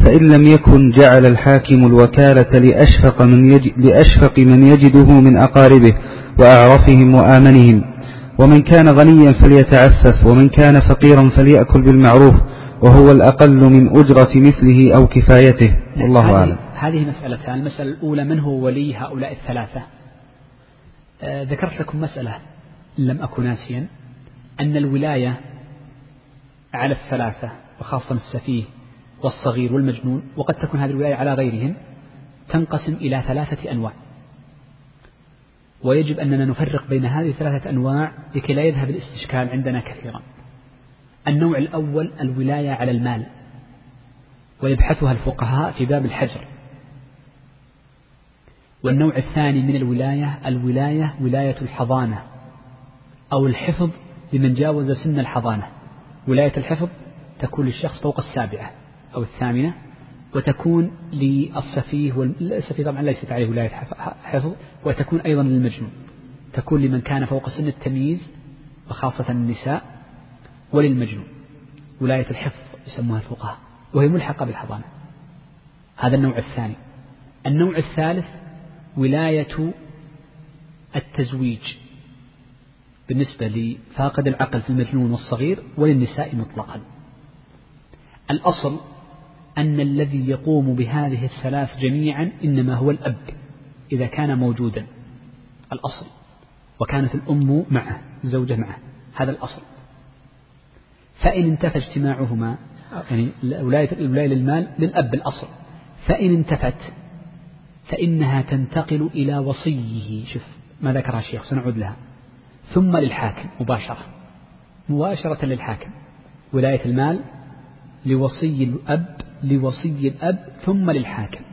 فإن لم يكن جعل الحاكم الوكالة لأشفق من, يجد لأشفق من يجده من أقاربه وأعرفهم وآمنهم. ومن كان غنيا فليتعفف ومن كان فقيرا فليأكل بالمعروف وهو الأقل من أجرة مثله أو كفايته. والله أعلم. هذه مسألتان المسألة الأولى من هو ولي هؤلاء الثلاثة؟ آه ذكرت لكم مسألة لم أكن ناسيا أن الولاية على الثلاثة وخاصة السفيه والصغير والمجنون وقد تكون هذه الولاية على غيرهم تنقسم إلى ثلاثة أنواع. ويجب أننا نفرق بين هذه الثلاثة أنواع لكي لا يذهب الاستشكال عندنا كثيرا. النوع الأول الولاية على المال ويبحثها الفقهاء في باب الحجر. والنوع الثاني من الولاية الولاية ولاية الحضانة أو الحفظ لمن جاوز سن الحضانة. ولاية الحفظ تكون للشخص فوق السابعة أو الثامنة وتكون للسفيه والسفيه طبعا ليست عليه ولاية حفظ وتكون أيضا للمجنون تكون لمن كان فوق سن التمييز وخاصة النساء وللمجنون ولاية الحفظ يسموها الفقهاء وهي ملحقة بالحضانة. هذا النوع الثاني. النوع الثالث ولاية التزويج. بالنسبة لفاقد العقل في المجنون والصغير وللنساء مطلقا. الأصل أن الذي يقوم بهذه الثلاث جميعا إنما هو الأب إذا كان موجودا الأصل وكانت الأم معه الزوجة معه هذا الأصل. فإن انتفى اجتماعهما يعني الولاية الولاية للمال للأب الأصل. فإن انتفت فإنها تنتقل إلى وصيه شوف ما ذكرها الشيخ سنعود لها. ثم للحاكم مباشرة. مباشرة للحاكم. ولاية المال لوصي الأب لوصي الأب ثم للحاكم.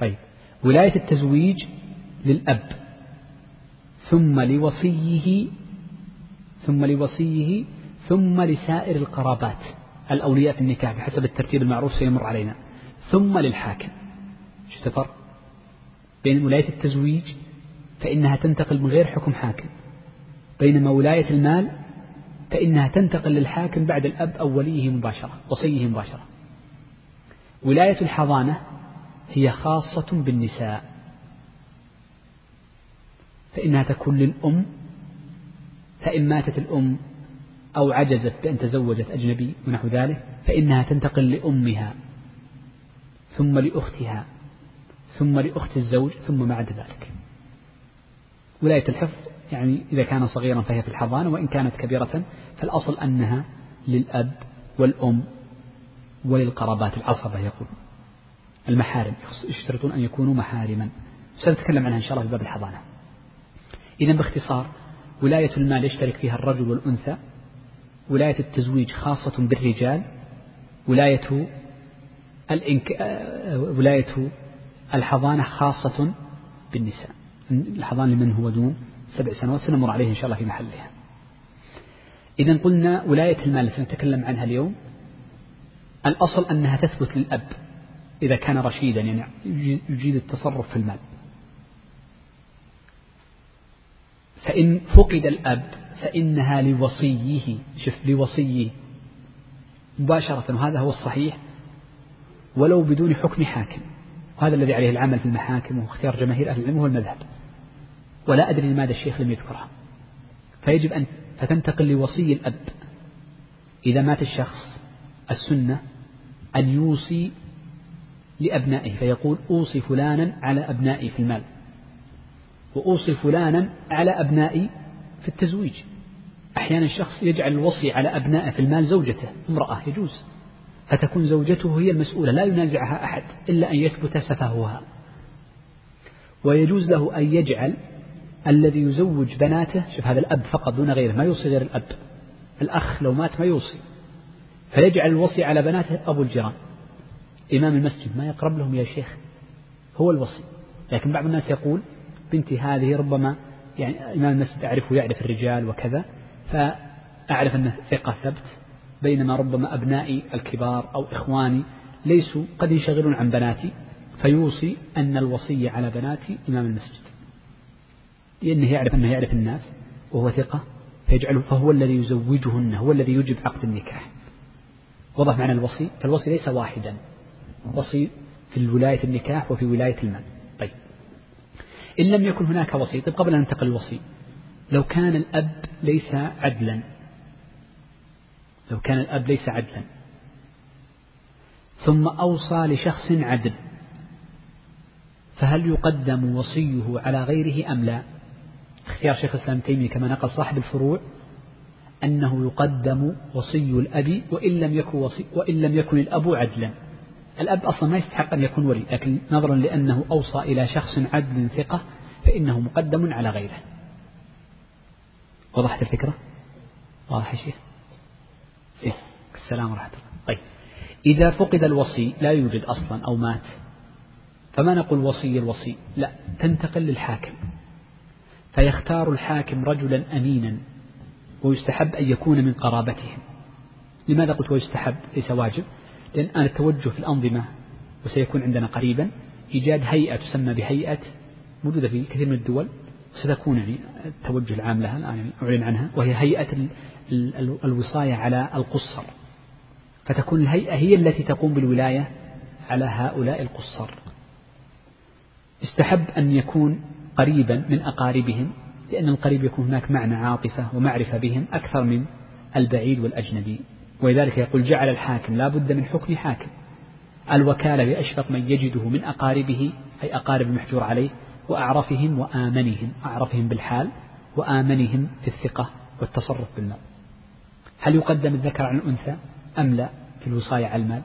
طيب ولاية التزويج للأب ثم لوصيه ثم لوصيه ثم لسائر القرابات الأولياء في النكاح بحسب الترتيب المعروف سيمر علينا ثم للحاكم. شو الفرق؟ بين ولاية التزويج فإنها تنتقل من غير حكم حاكم بينما ولاية المال فإنها تنتقل للحاكم بعد الأب أو وليه مباشرة وصيه مباشرة. ولاية الحضانة هي خاصة بالنساء. فإنها تكون للأم فإن ماتت الأم أو عجزت بأن تزوجت أجنبي ونحو ذلك فإنها تنتقل لأمها ثم لأختها ثم لأخت الزوج ثم بعد ذلك. ولاية الحفظ يعني إذا كان صغيرا فهي في الحضانة وإن كانت كبيرة فالأصل أنها للأب والأم وللقرابات العصبة يقول. المحارم يشترطون أن يكونوا محارما. سنتكلم عنها إن شاء الله في باب الحضانة. إذا باختصار ولاية المال يشترك فيها الرجل والأنثى. ولاية التزويج خاصة بالرجال. ولاية الإنك... آه، ولاية الحضانة خاصة بالنساء. الحضانة لمن هو دون؟ سبع سنوات سنمر عليه إن شاء الله في محلها. إذا قلنا ولاية المال سنتكلم عنها اليوم. الأصل أنها تثبت للأب إذا كان رشيدا يعني يجيد التصرف في المال. فإن فقد الأب فإنها لوصيه شوف لوصيه مباشرة وهذا هو الصحيح ولو بدون حكم حاكم. وهذا الذي عليه العمل في المحاكم واختيار جماهير أهل العلم هو المذهب. ولا أدري لماذا الشيخ لم يذكرها. فيجب أن فتنتقل لوصي الأب. إذا مات الشخص السنة أن يوصي لأبنائه فيقول أوصي فلانا على أبنائي في المال وأوصي فلانا على أبنائي في التزويج. أحيانا الشخص يجعل الوصي على أبنائه في المال زوجته امرأة يجوز. فتكون زوجته هي المسؤولة لا ينازعها أحد إلا أن يثبت سفهها. ويجوز له أن يجعل الذي يزوج بناته شوف هذا الأب فقط دون غيره ما يوصي غير الأب. الأخ لو مات ما يوصي. فيجعل الوصي على بناته أبو الجيران. إمام المسجد ما يقرب لهم يا شيخ. هو الوصي. لكن بعض الناس يقول بنتي هذه ربما يعني إمام المسجد أعرفه يعرف الرجال وكذا فأعرف أنه ثقة ثبت بينما ربما أبنائي الكبار أو إخواني ليسوا قد ينشغلون عن بناتي فيوصي أن الوصي على بناتي إمام المسجد. لأنه يعرف أنه يعرف الناس وهو ثقة فيجعله فهو الذي يزوجهن هو الذي يجب عقد النكاح. وضح معنى الوصي؟ فالوصي ليس واحدا وصي في ولاية النكاح وفي ولاية المال. طيب. إن لم يكن هناك وصي طيب قبل أن ننتقل الوصي لو كان الأب ليس عدلا لو كان الأب ليس عدلا ثم أوصى لشخص عدل فهل يقدم وصيه على غيره أم لا؟ اختيار شيخ الإسلام تيمية كما نقل صاحب الفروع أنه يقدم وصي الأب وإن لم يكن وصي وإن لم يكن الأب عدلا. الأب أصلا ما يستحق أن يكون ولي لكن نظرا لأنه أوصى إلى شخص عدل ثقة فإنه مقدم على غيره. وضحت الفكرة؟ واضح يا شيخ؟ إيه؟ السلام ورحمة الله. طيب إذا فقد الوصي لا يوجد أصلا أو مات فما نقول وصي الوصي؟ لا تنتقل للحاكم. فيختار الحاكم رجلا أمينا ويستحب أن يكون من قرابتهم. لماذا قلت ويستحب؟ ليس واجب لأن الآن التوجه في الأنظمة وسيكون عندنا قريبا. إيجاد هيئة تسمى بهيئة موجودة في كثير من الدول ستكون يعني التوجه العام لها الآن يعني أعلن عنها وهي هيئة الوصاية على القصر. فتكون الهيئة هي التي تقوم بالولاية على هؤلاء القصر. استحب أن يكون قريبا من أقاربهم لأن القريب يكون هناك معنى عاطفة ومعرفة بهم أكثر من البعيد والأجنبي. ولذلك يقول جعل الحاكم لا بد من حكم حاكم. الوكالة لأشفق من يجده من أقاربه أي أقارب المحجور عليه وأعرفهم وآمنهم أعرفهم بالحال وآمنهم في الثقة والتصرف بالمال. هل يقدم الذكر عن الأنثى أم لا في الوصاية على المال؟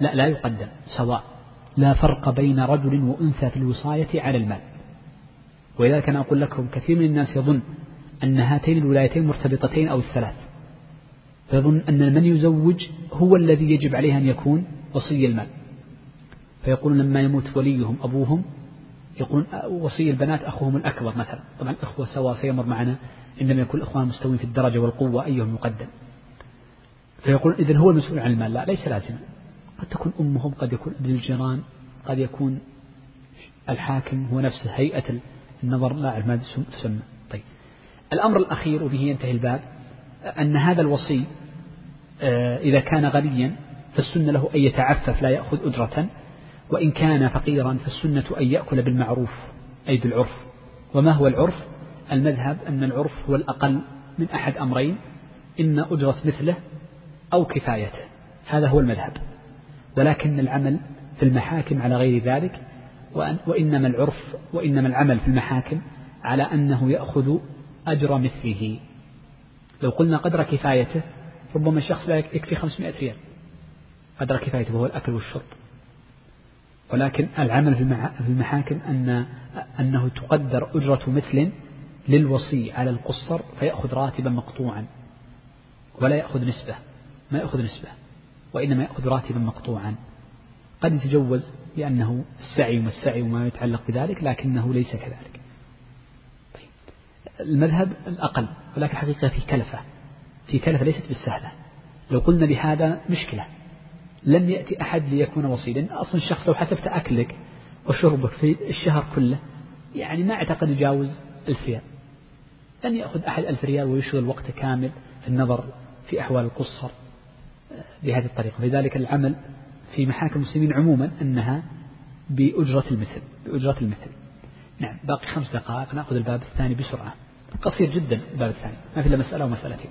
لا لا يقدم سواء. لا فرق بين رجل وأنثى في الوصاية على المال. ولذلك أنا أقول لكم كثير من الناس يظن أن هاتين الولايتين مرتبطتين أو الثلاث. فيظن أن من يزوج هو الذي يجب عليه أن يكون وصي المال. فيقولون لما يموت وليهم أبوهم يقولون وصي البنات أخوهم الأكبر مثلا. طبعا الأخوة سواء سيمر معنا إنما يكون الإخوان مستوين في الدرجة والقوة أيهم يقدم فيقول إذن هو المسؤول عن المال. لا ليس لازما قد تكون أمهم قد يكون أبن الجيران قد يكون الحاكم هو نفسه هيئة النظر لا أعرف ما تسمى. طيب. الأمر الأخير وبه ينتهي الباب أن هذا الوصي آه، إذا كان غنيا فالسنة له أن يتعفف لا يأخذ أجرة وإن كان فقيرا فالسنة أن يأكل بالمعروف أي بالعرف. وما هو العرف؟ المذهب أن العرف هو الأقل من أحد أمرين إما أجرة مثله أو كفايته. هذا هو المذهب. ولكن العمل في المحاكم على غير ذلك وإنما العرف وإنما العمل في المحاكم على أنه يأخذ أجر مثله. لو قلنا قدر كفايته ربما الشخص لا يكفي 500 ريال. قدر كفايته وهو الأكل والشرب. ولكن العمل في المحاكم أن أنه تقدر أجرة مثل للوصي على القصر فيأخذ راتبا مقطوعا ولا يأخذ نسبة ما يأخذ نسبة. وإنما يأخذ راتبا مقطوعا. قد يتجوز لأنه السعي وما السعي وما يتعلق بذلك لكنه ليس كذلك. طيب المذهب الأقل ولكن حقيقة في كلفة في كلفة ليست بالسهلة. لو قلنا بهذا مشكلة. لم يأتي أحد ليكون وصي لأن أصلا الشخص لو حسبت أكلك وشربك في الشهر كله يعني ما أعتقد يجاوز ألف ريال. لن يأخذ أحد ألف ريال ويشغل وقته كامل في النظر في أحوال القصر. بهذه الطريقة. لذلك العمل في محاكم المسلمين عموما أنها بأجرة المثل بأجرة المثل. نعم باقي خمس دقائق نأخذ الباب الثاني بسرعة. قصير جدا الباب الثاني ما في إلا مسألة ومسألتين.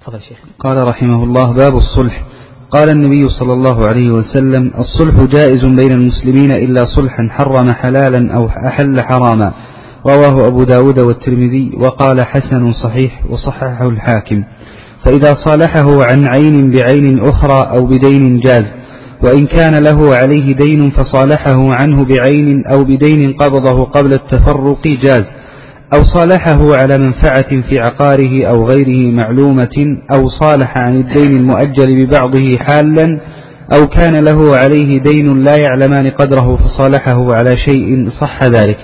تفضل شيخ. قال رحمه الله باب الصلح. قال النبي صلى الله عليه وسلم الصلح جائز بين المسلمين إلا صلحا حرم حلالا أو أحل حراما. رواه أبو داود والترمذي وقال حسن صحيح وصححه الحاكم. فإذا صالحه عن عين بعين أخرى أو بدين جاز وإن كان له عليه دين فصالحه عنه بعين أو بدين قبضه قبل التفرق جاز أو صالحه على منفعة في عقاره أو غيره معلومة أو صالح عن الدين المؤجل ببعضه حالا أو كان له عليه دين لا يعلمان قدره فصالحه على شيء صح ذلك.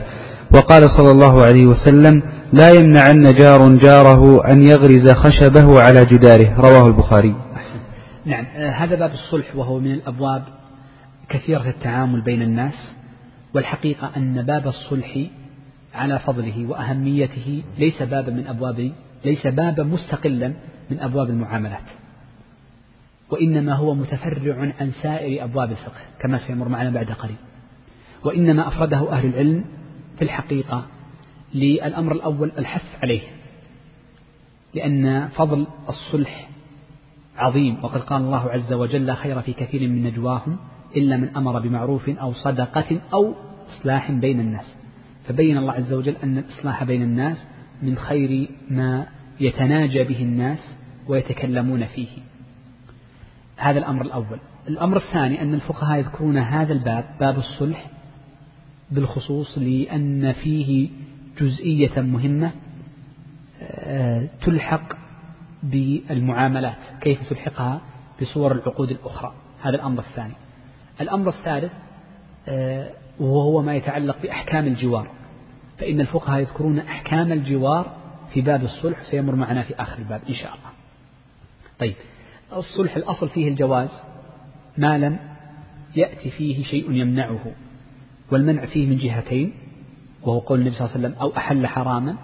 وقال صلى الله عليه وسلم لا يمنعن جار جاره أن يغرز خشبه على جداره. رواه البخاري. نعم آه، هذا باب الصلح وهو من الأبواب كثيرة التعامل بين الناس والحقيقة أن باب الصلح على فضله وأهميته ليس بابا من أبواب ليس بابا مستقلا من أبواب المعاملات وإنما هو متفرع عن سائر أبواب الفقه كما سيمر معنا بعد قليل وإنما أفرده أهل العلم في الحقيقة للأمر الأول الحث عليه لأن فضل الصلح عظيم وقد قال الله عز وجل لا خير في كثير من نجواهم إلا من أمر بمعروف أو صدقة أو إصلاح بين الناس. فبين الله عز وجل أن الإصلاح بين الناس من خير ما يتناجى به الناس ويتكلمون فيه. هذا الأمر الأول. الأمر الثاني أن الفقهاء يذكرون هذا الباب باب الصلح بالخصوص لأن فيه جزئية مهمة آه، تلحق بالمعاملات كيف تلحقها؟ بصور العقود الأخرى. هذا الأمر الثاني. الأمر الثالث آه، وهو ما يتعلق بأحكام الجوار. فإن الفقهاء يذكرون أحكام الجوار في باب الصلح سيمر معنا في آخر الباب إن شاء الله. طيب الصلح الأصل فيه الجواز ما لم يأتي فيه شيء يمنعه والمنع فيه من جهتين. وهو قول النبي صلى الله عليه وسلم أو أحل حراما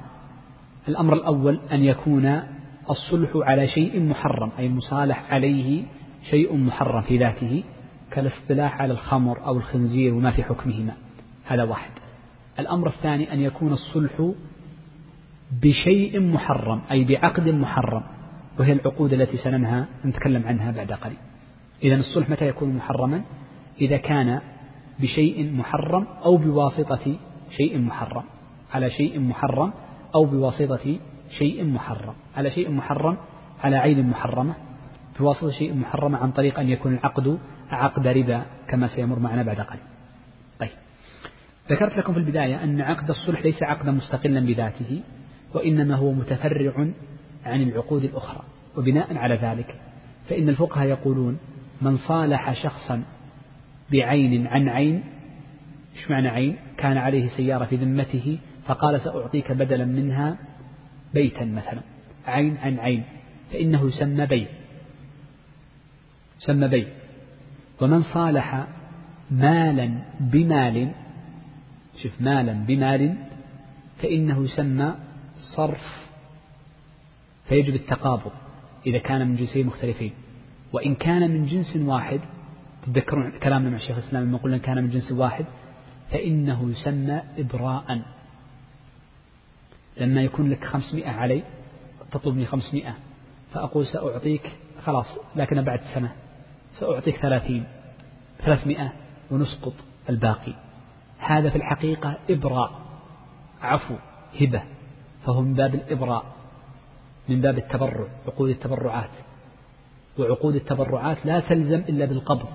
الأمر الأول أن يكون الصلح على شيء محرم أي المصالح عليه شيء محرم في ذاته كالاصطلاح على الخمر أو الخنزير وما في حكمهما. هذا واحد. الأمر الثاني أن يكون الصلح بشيء محرم أي بعقد محرم وهي العقود التي سننهى نتكلم عنها بعد قليل. إذا الصلح متى يكون محرما؟ إذا كان بشيء محرم أو بواسطة شيء محرم على شيء محرم أو بواسطة شيء محرم على شيء محرم على عين محرمة بواسطة شيء محرم عن طريق أن يكون العقد عقد ربا كما سيمر معنا بعد قليل. طيب. ذكرت لكم في البداية أن عقد الصلح ليس عقدا مستقلا بذاته وإنما هو متفرع عن العقود الأخرى. وبناء على ذلك فإن الفقهاء يقولون من صالح شخصا بعين عن عين إيش معنى عين؟ كان عليه سيارة في ذمته فقال سأعطيك بدلا منها بيتا مثلا. عين عن عين. فإنه يسمى بيع يسمى بيع ومن صالح مالا بمال شوف مالا بمال فإنه يسمى صرف. فيجب التقابض إذا كان من جنسين مختلفين. وإن كان من جنس واحد تذكرون كلامنا مع الشيخ الإسلام لما قلنا كان من جنس واحد فإنه يسمى إبراء. لما يكون لك خمسمائة علي تطلبني خمسمائة فأقول سأعطيك خلاص لكن بعد سنة سأعطيك ثلاثين ثلاثمائة ونسقط الباقي. هذا في الحقيقة إبراء عفو هبة فهو من باب الإبراء من باب التبرع عقود التبرعات. وعقود التبرعات لا تلزم إلا بالقبض.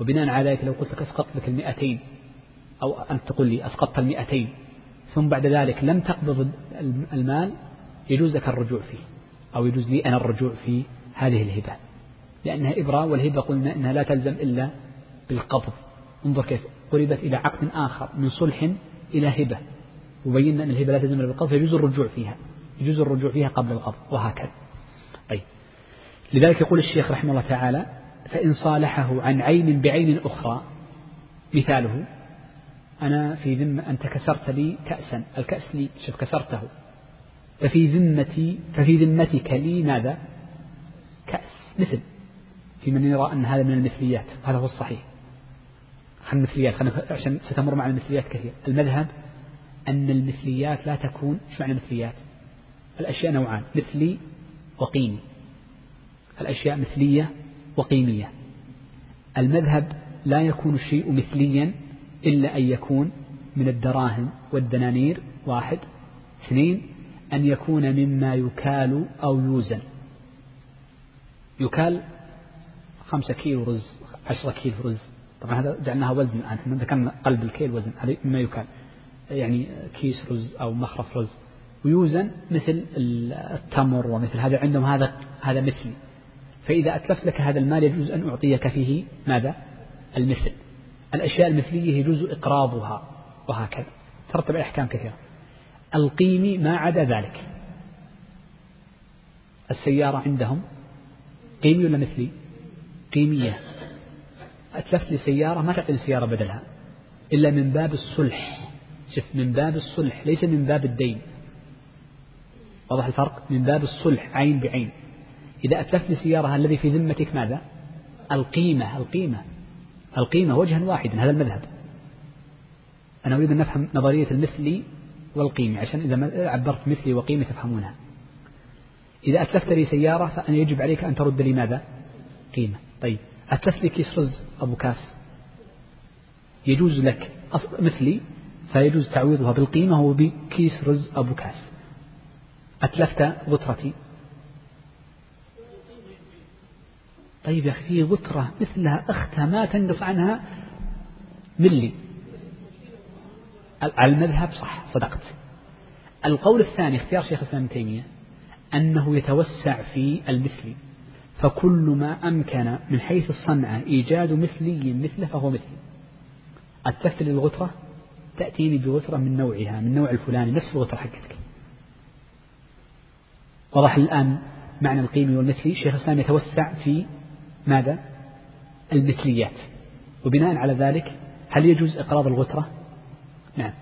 وبناء على ذلك لو قلت لك أسقط لك المئتين أو أنت تقول لي أسقطت المئتين ثم بعد ذلك لم تقبض المال يجوز لك الرجوع فيه أو يجوز لي أنا الرجوع في هذه الهبة. لأنها إبرة والهبة قلنا أنها لا تلزم إلا بالقبض. انظر كيف قربت إلى عقد آخر من صلح إلى هبة. وبينا أن الهبة لا تلزم إلا بالقبض فيجوز الرجوع فيها يجوز الرجوع فيها قبل القبض وهكذا. طيب. لذلك يقول الشيخ رحمه الله تعالى فإن صالحه عن عين بعين أخرى مثاله أنا في ذمة أنت كسرت لي كأسا. الكأس لي شوف كسرته. ففي ذمتي ففي ذمتك لي ماذا؟ كأس. مثل. في من يرى أن هذا من المثليات هذا هو الصحيح. خلينا المثليات خلينا عشان ستمر مع المثليات كثير. المذهب أن المثليات لا تكون إيش معنى مثليات؟ الأشياء نوعان. مثلي وقيمي. الأشياء مثلية وقيمية. المذهب لا يكون الشيء مثليا إلا أن يكون من الدراهم والدنانير واحد. اثنين أن يكون مما يكال أو يوزن. يكال خمسة كيلو رز عشرة كيلو رز. طبعا هذا جعلناها وزن الآن. إحنا ذكرنا قلب الكيل وزن هذا مما يكال. يعني كيس رز أو مخرف رز. ويوزن مثل التمر ومثل هذا عندهم هذا هذا مثلي فإذا أتلفت لك هذا المال يجوز أن أعطيك فيه ماذا؟ المثل. الأشياء المثلية يجوز إقراضها وهكذا. ترتب أحكام كثيرة. القيمي ما عدا ذلك. السيارة عندهم قيمي ولا مثلي؟ قيمية. أتلفت لي سيارة ما تعطيني سيارة بدلها. إلا من باب الصلح. شوف من باب الصلح ليس من باب الدين. واضح الفرق؟ من باب الصلح عين بعين. إذا أتلفت لي سيارة الذي في ذمتك ماذا؟ القيمة القيمة. القيمة وجها واحدا هذا المذهب. أنا أريد أن نفهم نظرية المثلي والقيمة عشان إذا عبرت مثلي وقيمة تفهمونها. إذا أتلفت لي سيارة فأنا يجب عليك أن ترد لي ماذا؟ قيمة. طيب أتلفت لي كيس رز أبو كاس يجوز لك مثلي فيجوز تعويضها بالقيمة وبكيس رز أبو كاس. أتلفت غترتي طيب يا أخي في غترة مثلها أختها ما تنقص عنها ملي. على المذهب صح صدقت. القول الثاني اختيار شيخ الإسلام ابن تيمية أنه يتوسع في المثلي. فكل ما أمكن من حيث الصنعة إيجاد مثلي مثله فهو مثلي. التفت للغترة؟ تأتيني بغترة من نوعها من نوع الفلاني نفس الغترة حقتك. وضح الآن معنى القيمي والمثلي شيخ الإسلام يتوسع في ماذا؟ المثليات. وبناء على ذلك هل يجوز إقراض الغترة؟ نعم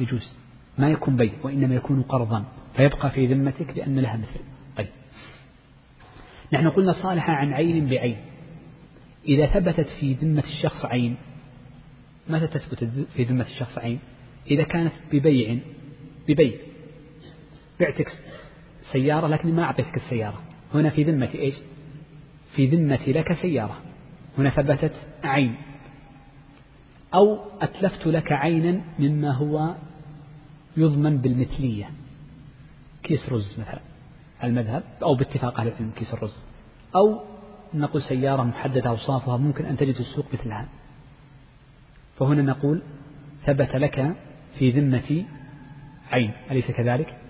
يجوز. ما يكون بيع وإنما يكون قرضا فيبقى في ذمتك لأن لها مثل. طيب. نحن قلنا صالحة عن عين بعين. إذا ثبتت في ذمة الشخص عين متى تثبت في ذمة الشخص عين؟ إذا كانت ببيع ببيع. بعتك سيارة لكن ما أعطيتك السيارة. هنا في ذمة إيش؟ في ذمة لك سيارة. هنا ثبتت عين. أو أتلفت لك عينا مما هو يضمن بالمثلية. كيس رز مثلا. المذهب أو باتفاق أهل العلم كيس الرز. أو نقول سيارة محددة أوصافها ممكن أن تجد السوق مثلها. فهنا نقول ثبت لك في ذمة عين. أليس كذلك؟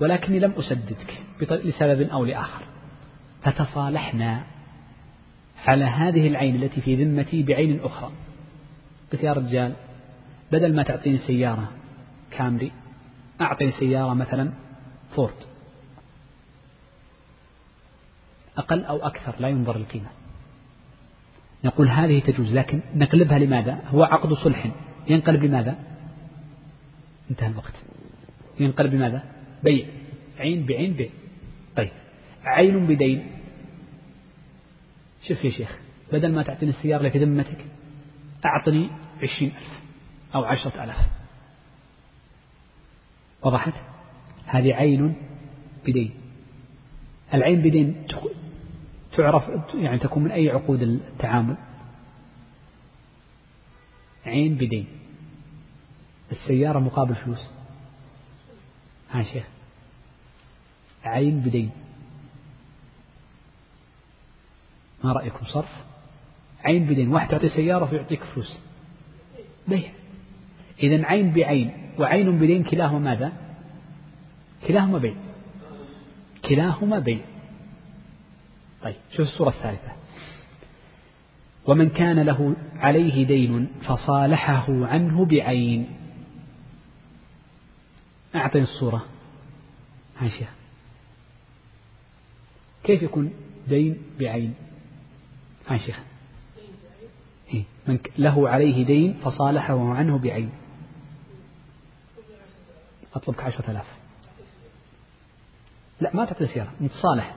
ولكني لم أسددك لسبب أو لآخر. فتصالحنا على هذه العين التي في ذمتي بعين أخرى. قلت يا رجال بدل ما تعطيني سيارة كامري أعطني سيارة مثلا فورد. أقل أو أكثر لا ينظر القيمة. نقول هذه تجوز لكن نقلبها لماذا؟ هو عقد صلح. ينقلب لماذا؟ انتهى الوقت. ينقلب لماذا؟ بيع عين بعين بيع طيب. عين بدين. شوف يا شيخ بدل ما تعطيني السيارة اللي في ذمتك أعطني عشرين ألف أو عشرة ألاف. وضحت؟ هذه عين بدين. العين بدين تعرف يعني تكون من أي عقود التعامل. عين بدين. السيارة مقابل فلوس. ها شيخ. عين بدين. ما رأيكم صرف؟ عين بدين. واحد تعطي سيارة فيعطيك فلوس. بيع. إذا عين بعين. وعين بدين كلاهما ماذا؟ كلاهما بيع. كلاهما بيع. طيب شوف الصورة الثالثة. ومن كان له عليه دين فصالحه عنه بعين. أعطني الصورة. هاشية كيف يكون دين بعين؟ ها شيخ. إيه؟ من له عليه دين فصالحه عنه بعين. أطلبك عشرة آلاف. لا ما تعطي سيارة نتصالح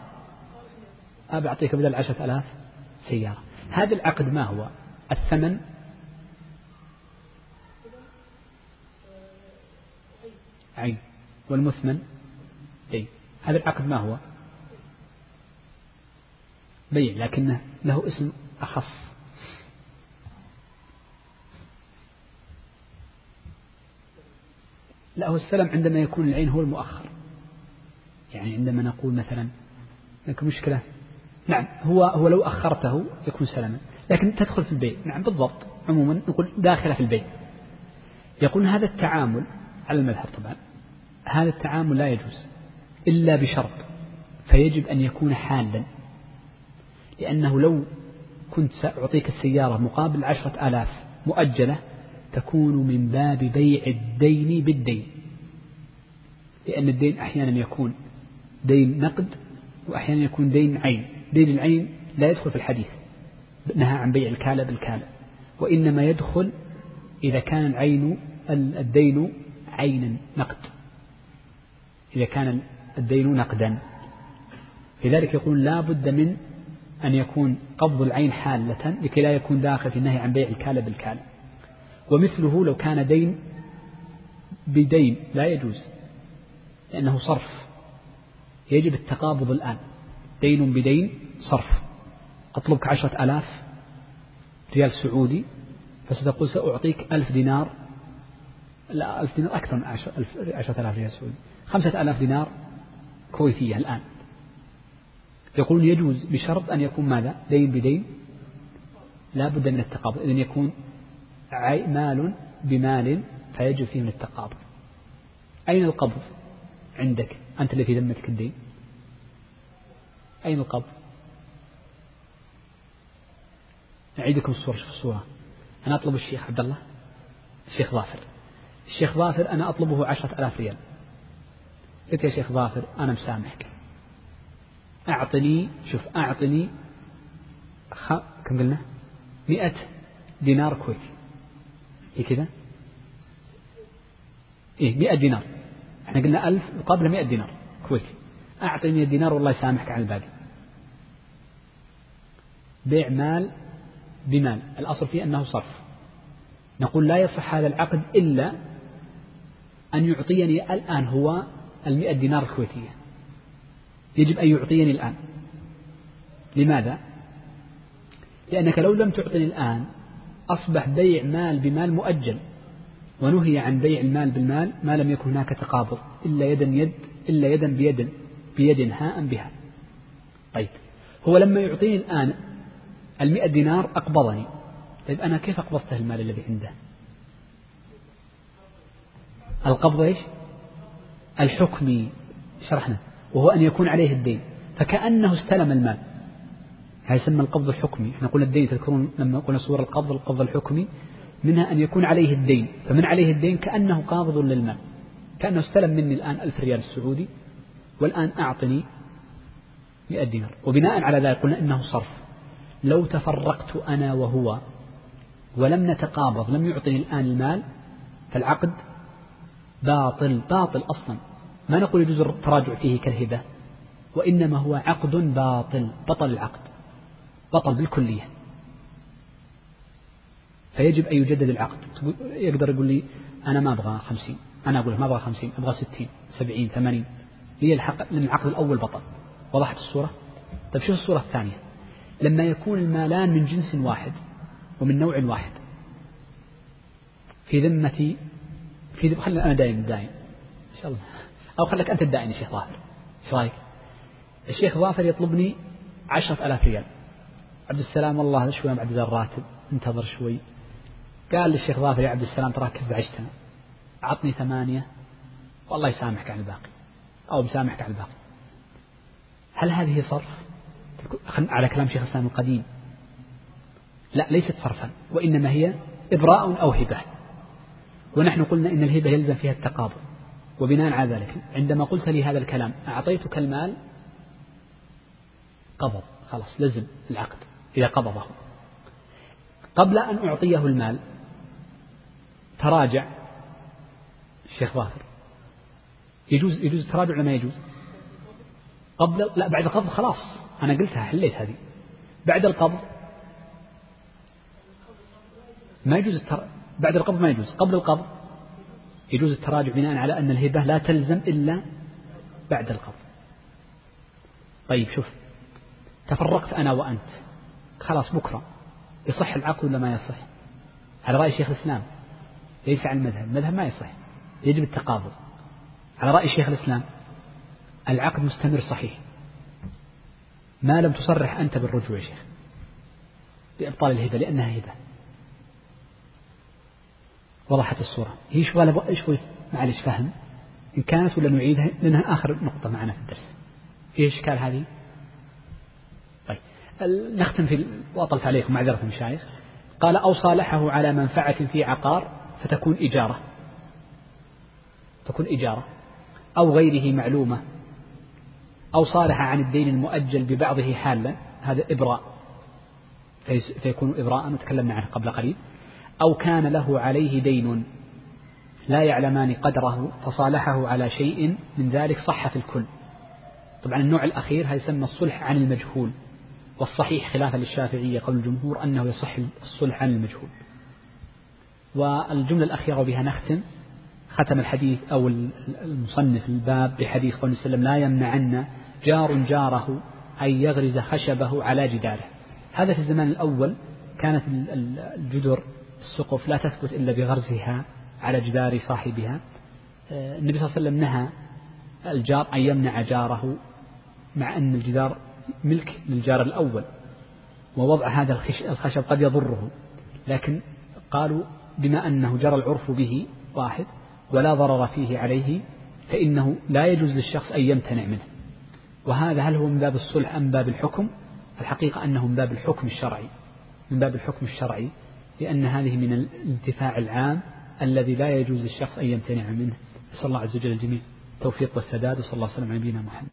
أبى أعطيك بدل عشرة آلاف سيارة. هذا العقد ما هو؟ الثمن؟ عين. والمثمن؟ دين. هذا العقد ما هو؟ بيع لكنه له اسم أخص. لا هو السلم عندما يكون العين هو المؤخر. يعني عندما نقول مثلا لك مشكلة؟ نعم هو هو لو أخرته يكون سلما لكن تدخل في البيع نعم بالضبط. عموما نقول داخلة في البيع يقول هذا التعامل على المذهب طبعا هذا التعامل لا يجوز إلا بشرط فيجب أن يكون حالا. لأنه لو كنت سأعطيك السيارة مقابل عشرة آلاف مؤجلة تكون من باب بيع الدين بالدين. لأن الدين أحيانا يكون دين نقد وأحيانا يكون دين عين. دين العين لا يدخل في الحديث. نهى عن بيع الكالة بالكالة. وإنما يدخل إذا كان العين الدين عينا نقد. إذا كان الدين نقدا. لذلك يقول لا بد من أن يكون قبض العين حالة لكي لا يكون داخل في النهي عن بيع الكالة بالكالة. ومثله لو كان دين بدين لا يجوز لأنه صرف. يجب التقابض الآن. دين بدين صرف. أطلبك عشرة آلاف ريال سعودي فستقول سأعطيك ألف دينار. لا ألف دينار أكثر من عشرة آلاف ريال سعودي. خمسة آلاف دينار كويتية الآن. يقولون يجوز بشرط أن يكون ماذا؟ دين بدين. لا بد من التقابض. إذن يكون مال بمال فيجب فيه من التقابض. أين القبض عندك؟ أنت الذي في ذمتك الدين. أين القبض؟ أعيدكم الصورة شوف الصورة. أنا أطلب الشيخ عبد الله. الشيخ ظافر. الشيخ ظافر أنا أطلبه عشرة آلاف ريال. قلت يا شيخ ظافر أنا مسامحك. أعطني شوف أعطني خ... كم قلنا؟ مئة دينار كويتي هي كذا إيه مئة دينار. إحنا قلنا ألف مقابل مئة دينار كويتي أعطني مئة دينار والله يسامحك على الباقي. بيع مال بمال. الأصل فيه أنه صرف. نقول لا يصح هذا العقد إلا أن يعطيني الآن هو المئة دينار الكويتية. يجب أن يعطيني الآن. لماذا؟ لأنك لو لم تعطني الآن أصبح بيع مال بمال مؤجل ونهي عن بيع المال بالمال ما لم يكن هناك تقابض إلا يدا يد إلا يدا بيد بيد هاء بها. طيب هو لما يعطيني الآن المئة دينار أقبضني. طيب أنا كيف أقبضته المال الذي عنده؟ القبض إيش؟ الحكمي شرحنا. وهو أن يكون عليه الدين. فكأنه استلم المال. هذا يسمى القبض الحكمي. إحنا قلنا الدين تذكرون لما قلنا صور القبض القبض الحكمي منها أن يكون عليه الدين. فمن عليه الدين؟ كأنه قابض للمال. كأنه استلم مني الآن ألف ريال السعودي والآن أعطني مئة دينار. وبناء على ذلك قلنا إنه صرف. لو تفرقت أنا وهو ولم نتقابض لم يعطني الآن المال فالعقد باطل باطل أصلا. ما نقول يجوز التراجع فيه كالهبة وإنما هو عقد باطل بطل العقد بطل بالكلية. فيجب أن يجدد العقد. يقدر يقول لي أنا ما أبغى خمسين أنا أقول ما أبغى خمسين أبغى ستين سبعين ثمانين. لي الحق لأن العقد الأول بطل. وضحت الصورة؟ طيب شوف الصورة الثانية. لما يكون المالان من جنس واحد ومن نوع واحد. في ذمتي في ذم... خلنا أنا دايم دايم. إن شاء الله. أو خلك أنت تدعيني الشيخ ظافر إيش رأيك؟ الشيخ ظافر يطلبني عشرة آلاف ريال. عبد السلام والله شوي بعد ذا الراتب انتظر شوي. قال للشيخ ظافر يا عبد السلام تراك ازعجتنا أعطني ثمانية. والله يسامحك عن الباقي. أو بيسامحك عن الباقي. هل هذه صرف؟ على كلام شيخ الإسلام القديم. لا ليست صرفا وإنما هي إبراء أو هبة. ونحن قلنا إن الهبة يلزم فيها التقابل. وبناء على ذلك عندما قلت لي هذا الكلام أعطيتك المال؟ قبض خلاص لزم العقد إذا قبضه. قبل أن أعطيه المال تراجع الشيخ ظاهر. يجوز يجوز التراجع ولا ما يجوز؟ قبل لا بعد القبض خلاص أنا قلتها حليت هذه. بعد القبض ما يجوز التر... بعد القبض ما يجوز. قبل القبض يجوز التراجع بناء على أن الهبة لا تلزم إلا بعد القبض. طيب شوف تفرقت أنا وأنت. خلاص بكرة. يصح العقد ولا ما يصح؟ على رأي شيخ الإسلام. ليس على المذهب. المذهب ما يصح. يجب التقابض. على رأي شيخ الإسلام العقد مستمر صحيح. ما لم تصرح أنت بالرجوع يا شيخ بإبطال الهبة لأنها هبة. وضحت الصورة. هي شغالة شوي معلش فهم. إن كانت ولا نعيدها لأنها آخر نقطة معنا في الدرس. في إشكال هذه؟ طيب. نختم في وأطلت عليكم معذرة المشايخ قال أو صالحه على منفعة في عقار فتكون إجارة. تكون إجارة. أو غيره معلومة. أو صالح عن الدين المؤجل ببعضه حالا. هذا إبراء. فيكون إبراء. وتكلمنا عنه قبل قليل. أو كان له عليه دين. لا يعلمان قدره فصالحه على شيء من ذلك صح في الكل. طبعا النوع الأخير هذا يسمى الصلح عن المجهول والصحيح خلافا للشافعية قول الجمهور أنه يصح الصلح عن المجهول. والجملة الأخيرة وبها نختم ختم الحديث أو المصنف الباب بحديث قول وسلم لا يمنعن جار جاره أن يغرز خشبه على جداره هذا في الزمان الأول كانت الجدر السقف لا تثبت إلا بغرزها على جدار صاحبها. آه، النبي صلى الله عليه وسلم نهى الجار أن يمنع جاره مع أن الجدار ملك للجار الأول ووضع هذا الخشب قد يضره. لكن قالوا بما أنه جرى العرف به واحد ولا ضرر فيه عليه فإنه لا يجوز للشخص أن يمتنع منه. وهذا هل هو من باب الصلح أم باب الحكم؟ الحقيقة أنه من باب الحكم الشرعي. من باب الحكم الشرعي لأن هذه من الانتفاع العام الذي لا يجوز للشخص أن يمتنع منه. نسأل الله عز وجل الجميع التوفيق والسداد وصلى الله وسلم على نبينا محمد.